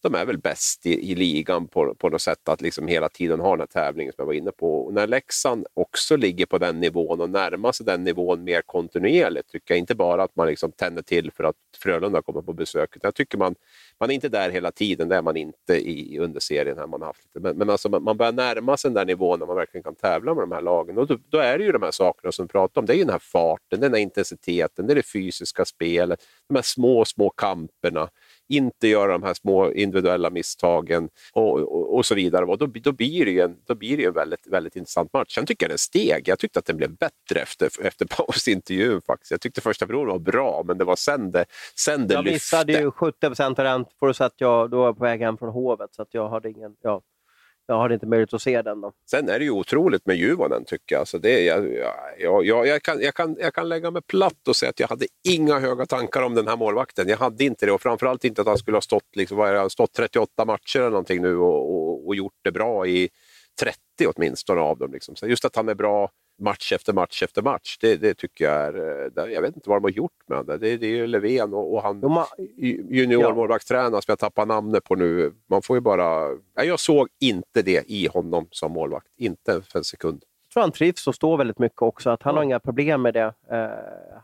[SPEAKER 2] de är väl bäst i, i ligan på, på något sätt att liksom hela tiden ha den här tävlingen som jag var inne på. Och när Leksand också ligger på den nivån och närmar sig den nivån mer kontinuerligt, tycker jag inte bara att man liksom tänder till för att Frölunda kommer på besök. Jag tycker man, man är inte där hela tiden, det är man inte i under serien. Här man haft lite. Men, men alltså, man börjar närma sig den där nivån när man verkligen kan tävla med de här lagen. Och då, då är det ju de här sakerna som vi pratar om. Det är ju den här farten, den här intensiteten, det är det fysiska spelet, de här små, små kamperna inte göra de här små individuella misstagen och, och, och så vidare. Och då, då blir det en, då blir det en väldigt, väldigt intressant match. Sen tycker jag den steg. Jag tyckte att den blev bättre efter, efter pausintervjun faktiskt. Jag tyckte första perioden var bra, men det var sen det, sen det
[SPEAKER 1] jag
[SPEAKER 2] lyfte.
[SPEAKER 1] Jag missade ju 70 procent av den, för att jag då var på väg hem från Hovet, så att jag hade ingen... Ja jag hade inte möjlighet att se den. Då.
[SPEAKER 2] Sen är det ju otroligt med Juvonen tycker jag. Alltså det, jag, jag, jag, jag, kan, jag, kan, jag kan lägga mig platt och säga att jag hade inga höga tankar om den här målvakten. Jag hade inte det och framförallt inte att han skulle ha stått, liksom, vad är stått 38 matcher eller någonting nu och, och, och gjort det bra i 30 åtminstone av dem. Liksom. Så just att han är bra match efter match efter match. Det, det tycker jag är... Eh, jag vet inte vad de har gjort med honom. Det, det är ju Löfven och, och han juniormålvaktstränaren som jag tappar namnet på nu. Man får ju bara... Jag såg inte det i honom som målvakt. Inte för en sekund.
[SPEAKER 1] Jag tror han trivs och står väldigt mycket också. Att han ja. har inga problem med det. Uh,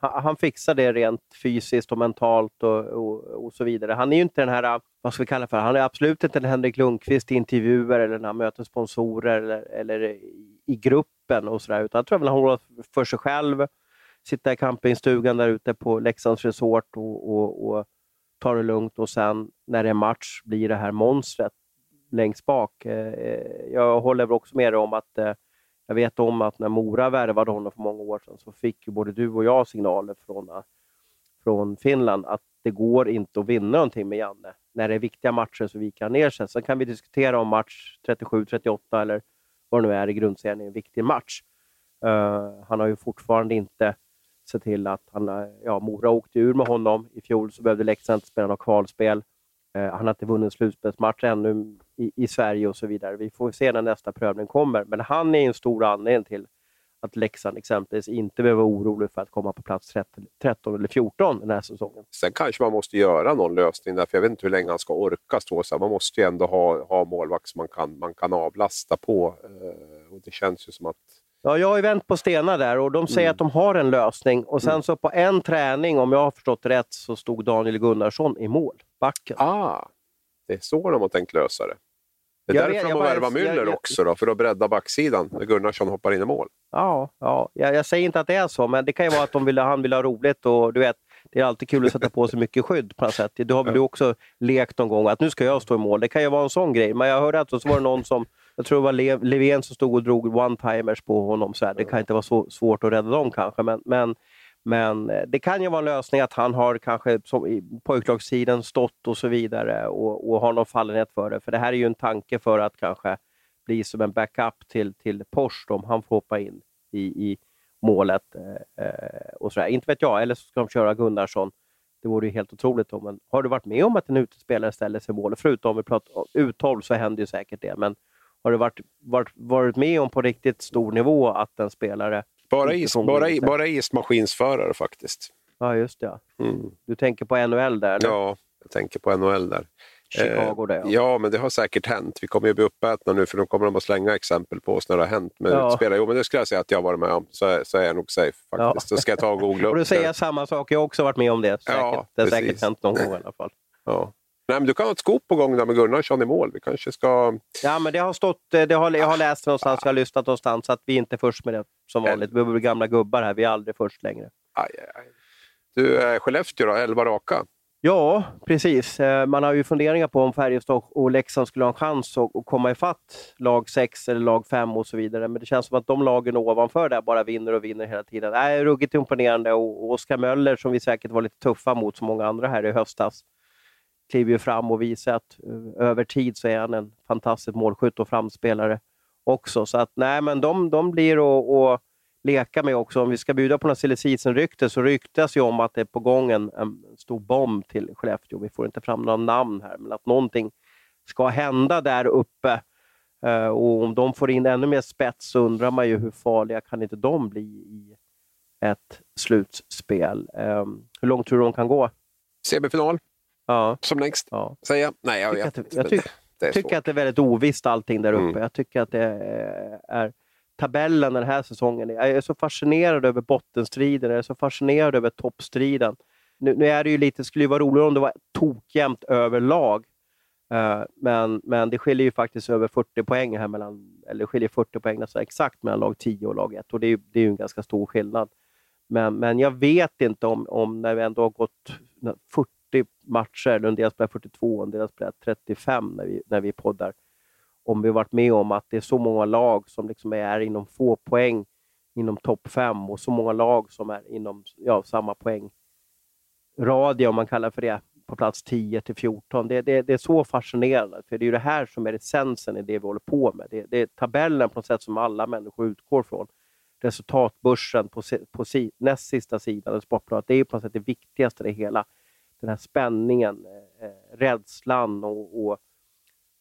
[SPEAKER 1] han, han, fixar det rent fysiskt och mentalt och, och, och, så vidare. Han är ju inte den här, vad ska vi kalla för, han är absolut inte en Henrik Lundqvist i intervjuer eller när han möter sponsorer eller, eller i gruppen och sådär. Utan jag tror att han håller för sig själv, sitta i campingstugan där ute på Leksands resort och, och, och ta det lugnt och sen när det är match blir det här monstret längst bak. Eh, eh, jag håller också med dig om att eh, jag vet om att när Mora värvade honom för många år sedan så fick ju både du och jag signaler från, från Finland att det går inte att vinna någonting med Janne. När det är viktiga matcher så viker han ner sig. Sen kan vi diskutera om match 37, 38 eller vad det nu är i grundserien, i en viktig match. Uh, han har ju fortfarande inte sett till att han, eh, ja, Mora åkte ur med honom. I fjol så behövde Leksand inte spela något kvalspel. Uh, han har inte vunnit slutspelsmatch ännu i, i, Sverige och så vidare. Vi får se när nästa prövning kommer. Men han är en stor anledning till att Leksand exempelvis inte behöver vara orolig för att komma på plats 13 eller 14 den här säsongen.
[SPEAKER 2] Sen kanske man måste göra någon lösning där, för jag vet inte hur länge han ska orka stå så här. Man måste ju ändå ha, ha målvakt som man kan, man kan avlasta på. Eh, och det känns ju som att
[SPEAKER 1] Ja, jag har ju vänt på stenar där och de säger mm. att de har en lösning. Och sen mm. så på en träning, om jag har förstått rätt, så stod Daniel Gunnarsson i mål, backen.
[SPEAKER 2] Ah, det är så de har tänkt lösa det. Det är jag därför vet, de har värvat Müller jag, också, då, för att bredda backsidan när Gunnarsson hoppar in i mål.
[SPEAKER 1] Ja, ja. Jag, jag, säger inte att det är så, men det kan ju vara att de vill, han vill ha roligt och du vet, det är alltid kul att sätta på sig mycket skydd på något sätt. Det har väl du också lekt någon gång, att nu ska jag stå i mål. Det kan ju vara en sån grej. Men jag hörde att så var det någon som, jag tror det var Le Levén som stod och drog one-timers på honom. Så här. Det kan inte vara så svårt att rädda dem kanske, men, men men eh, det kan ju vara en lösning att han har kanske som i pojklagstiden stått och så vidare och, och har någon fallenhet för det. För det här är ju en tanke för att kanske bli som en backup till, till Porsche om han får hoppa in i, i målet. Eh, eh och sådär. Inte vet jag, eller så ska de köra Gunnarsson. Det vore ju helt otroligt. Men har du varit med om att en utespelare ställer sig i mål? Förutom om vi pratar uthåll så händer ju säkert det. Men har du varit, varit, varit med om på riktigt stor nivå att en spelare
[SPEAKER 2] bara, is, bara, bara ismaskinsförare faktiskt.
[SPEAKER 1] Ja, just det. Mm. Du tänker på NHL där? Eller?
[SPEAKER 2] Ja, jag tänker på NHL där.
[SPEAKER 1] Chicago det,
[SPEAKER 2] ja. ja. men det har säkert hänt. Vi kommer ju bli uppätna nu för då kommer de att slänga exempel på oss när det har hänt med ja. spelare. Jo, men det skulle jag säga att jag har varit med om. Så, så är jag nog safe faktiskt. Ja. Så ska jag ta och googla upp
[SPEAKER 1] Och du säger samma sak. Jag har också varit med om det. Säkert. Ja, det har säkert hänt någon gång i alla fall.
[SPEAKER 2] Ja. Nej, men du kan ha ett skop på gång där med Gunnarsson i mål. Vi kanske ska...
[SPEAKER 1] Ja, men det har stått, eh, det har, jag har läst någonstans, jag har lyssnat någonstans, att vi inte är först med det som vanligt. Vi är gamla gubbar här, vi är aldrig först längre.
[SPEAKER 2] Aj, aj. Du, Skellefteå då, 11 raka?
[SPEAKER 1] Ja, precis. Eh, man har ju funderingar på om Färjestad och Leksand skulle ha en chans att komma ifatt lag 6 eller lag 5 och så vidare. Men det känns som att de lagen ovanför där bara vinner och vinner hela tiden. Det är ruggigt imponerande och Oskar Möller, som vi säkert var lite tuffa mot, som många andra här i höstas, kliver ju fram och visar att eh, över tid så är han en fantastisk målskytt och framspelare också. Så att nej, men de, de blir att leka med också. Om vi ska bjuda på några silly rykte så ryktas ju om att det är på gång en, en stor bomb till Skellefteå. Vi får inte fram några namn här, men att någonting ska hända där uppe. Eh, och om de får in ännu mer spets så undrar man ju hur farliga kan inte de bli i ett slutspel? Ehm, hur långt tror du de kan gå?
[SPEAKER 2] Semifinal.
[SPEAKER 1] Ja.
[SPEAKER 2] som längst.
[SPEAKER 1] Ja.
[SPEAKER 2] Säga? Nej, jag
[SPEAKER 1] Tycker
[SPEAKER 2] vet
[SPEAKER 1] att-
[SPEAKER 2] inte.
[SPEAKER 1] jag
[SPEAKER 2] men
[SPEAKER 1] tycker-
[SPEAKER 2] det är
[SPEAKER 1] Jag tycker att det är väldigt ovisst allting där uppe.
[SPEAKER 2] Mm.
[SPEAKER 1] Jag tycker att det är tabellen den här säsongen. Jag är så fascinerad över bottenstriden, jag är så fascinerad över toppstriden. Nu, nu är det ju lite, skulle ju vara roligare om det var tokjämnt överlag. Eh, men, men det skiljer ju faktiskt över 40 poäng här mellan, eller skiljer 40 poäng nästan exakt mellan lag 10 och lag 1 och det är ju, det är en ganska stor skillnad. Men, men jag vet inte om, om när vi ändå har gått 40 matcher, en del spelar 42, en del spelar 35 när vi, när vi poddar, om vi varit med om att det är så många lag som liksom är inom få poäng inom topp 5 och så många lag som är inom ja, samma poängradie, om man kallar för det, på plats 10 till 14. Det, det, det är så fascinerande, för det är ju det här som är essensen i det vi håller på med. Det, det är tabellen på något sätt som alla människor utgår från. Resultatbörsen på, på si, näst sista sidan, i Sportbladet, det är på något sätt det viktigaste i det hela. Den här spänningen, eh, eh, rädslan och, och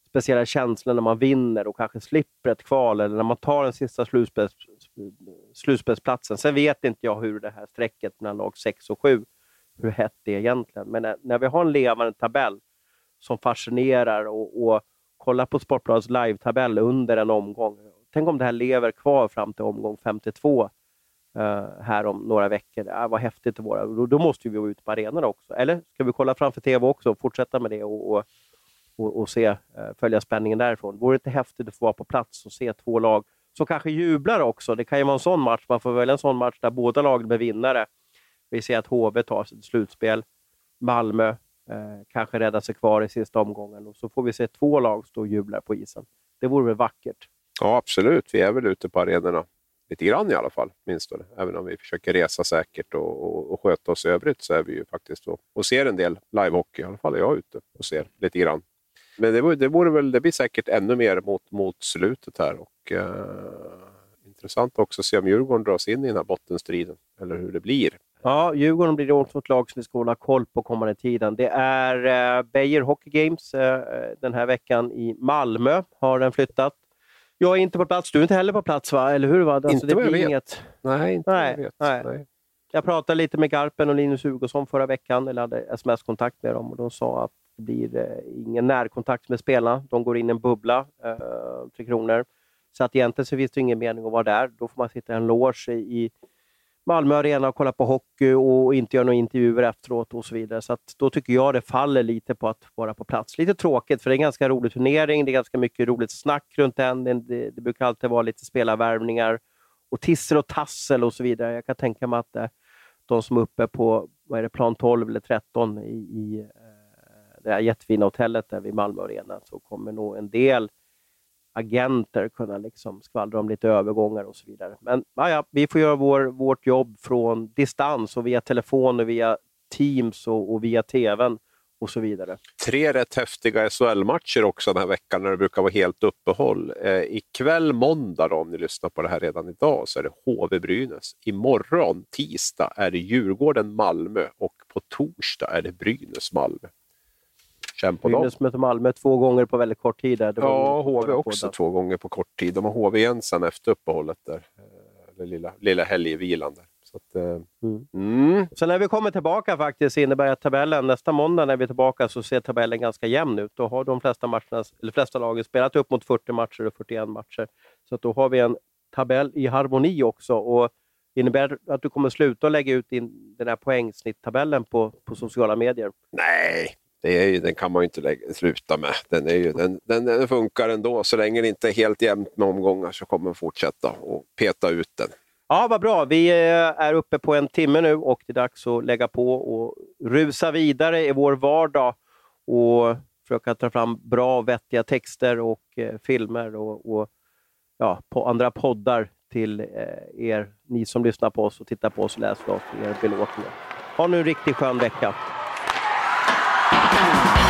[SPEAKER 1] speciella känslor när man vinner och kanske slipper ett kval eller när man tar den sista slutspels, slutspelsplatsen. Sen vet inte jag hur det här strecket mellan lag 6 och 7, hur hett det är egentligen. Men när, när vi har en levande tabell som fascinerar och, och kolla på Sportbladets live-tabell under en omgång. Tänk om det här lever kvar fram till omgång 52 Eh, här om några veckor. Ah, vad häftigt det vore. Då, då måste vi vara ute på arenorna också. Eller ska vi kolla framför TV också och fortsätta med det och, och, och, och se, eh, följa spänningen därifrån? Vore det inte häftigt att få vara på plats och se två lag som kanske jublar också? Det kan ju vara en sån match. Man får välja en sån match där båda lagen blir vinnare. Vi ser att HV tar sitt slutspel. Malmö eh, kanske räddar sig kvar i sista omgången och så får vi se två lag stå och jubla på isen. Det vore väl vackert?
[SPEAKER 2] Ja, absolut. Vi är väl ute på arenorna lite grann i alla fall, minst. Även om vi försöker resa säkert och, och, och sköta oss i övrigt så är vi ju faktiskt och, och ser en del livehockey. I alla fall är jag ute och ser lite grann. Men det, det, vore väl, det blir säkert ännu mer mot, mot slutet här. Och, eh, intressant också att se om Djurgården dras in i den här bottenstriden, eller hur det blir.
[SPEAKER 1] Ja, Djurgården blir också ett lag som vi ska hålla koll på kommande tiden. Det är eh, Beijer Hockey Games eh, eh den här veckan i Malmö, har den flyttat. Jag är inte på plats, du är inte heller på plats va? Eller hur? Va? Alltså,
[SPEAKER 2] Inte
[SPEAKER 1] det
[SPEAKER 2] vad jag
[SPEAKER 1] blir
[SPEAKER 2] vet.
[SPEAKER 1] inget...
[SPEAKER 2] Nej, inte
[SPEAKER 1] Nej,
[SPEAKER 2] jag vet.
[SPEAKER 1] nej.
[SPEAKER 2] Nej.
[SPEAKER 1] Jag pratade lite med Garpen och Linus Hugosson förra veckan, eller hade sms-kontakt med dem och de sa att det blir eh, ingen närkontakt med spelarna. De går in i en bubbla, eh, Tre Kronor. Så att egentligen så finns det ingen mening att vara där. Då får man sitta i en loge i Malmö Arena och kolla på hockey och inte göra några intervjuer efteråt och så vidare. Så att då tycker jag det faller lite på att vara på plats. Lite tråkigt, för det är en ganska rolig turnering. Det är ganska mycket roligt snack runt den. Det, det, det brukar alltid vara lite spelarvärvningar och tissel och tassel och så vidare. Jag kan tänka mig att eh, de som är uppe på vad är det, plan 12 eller 13 i, i eh, det här jättefina hotellet där vid Malmö Arena så kommer nog en del agenter kunna liksom skvallra om lite övergångar och så vidare. Men ja, ja, vi får göra vår, vårt jobb från distans och via telefon och via Teams och, och via TVn och så vidare.
[SPEAKER 2] Tre rätt häftiga SHL-matcher också den här veckan när det brukar vara helt uppehåll. Eh, ikväll måndag, då, om ni lyssnar på det här redan idag, så är det HV-Brynäs. Imorgon, tisdag, är det Djurgården-Malmö och på torsdag är det Brynäs-Malmö. Känn på dem.
[SPEAKER 1] Brynäs möter Malmö två gånger på väldigt kort tid. Där.
[SPEAKER 2] Ja, HV också två gånger på kort tid. De har HV igen sen efter uppehållet där. Eh, Eller lilla, lilla helgvilan där. Så att, eh,
[SPEAKER 1] Mm.
[SPEAKER 2] mm.
[SPEAKER 1] Så när vi kommer tillbaka faktiskt innebär att tabellen nästa måndag när vi är tillbaka så ser tabellen ganska jämn ut. Då har de flesta, matcherna, eller flesta lagen spelat upp mot 40 matcher och 41 matcher. Så då har vi en tabell i harmoni också. Och innebär det att du kommer sluta lägga ut din, den här poängsnitttabellen på, på sociala medier?
[SPEAKER 2] Nej, det är ju, den kan man ju inte lägga, sluta med. Den, är ju, den, den, den funkar ändå. Så länge det inte är helt jämnt med omgångar så kommer man fortsätta och peta ut den.
[SPEAKER 1] Ja, vad bra. Vi eh, är uppe på en timme nu och det är dags att lägga på och rusa vidare i vår vardag och försöka ta fram bra, vettiga texter och eh, filmer och, och ja, på andra poddar till eh, er, ni som lyssnar på oss och tittar på oss och läser oss, er belåtna. Ha nu en riktigt skön vecka. Bye.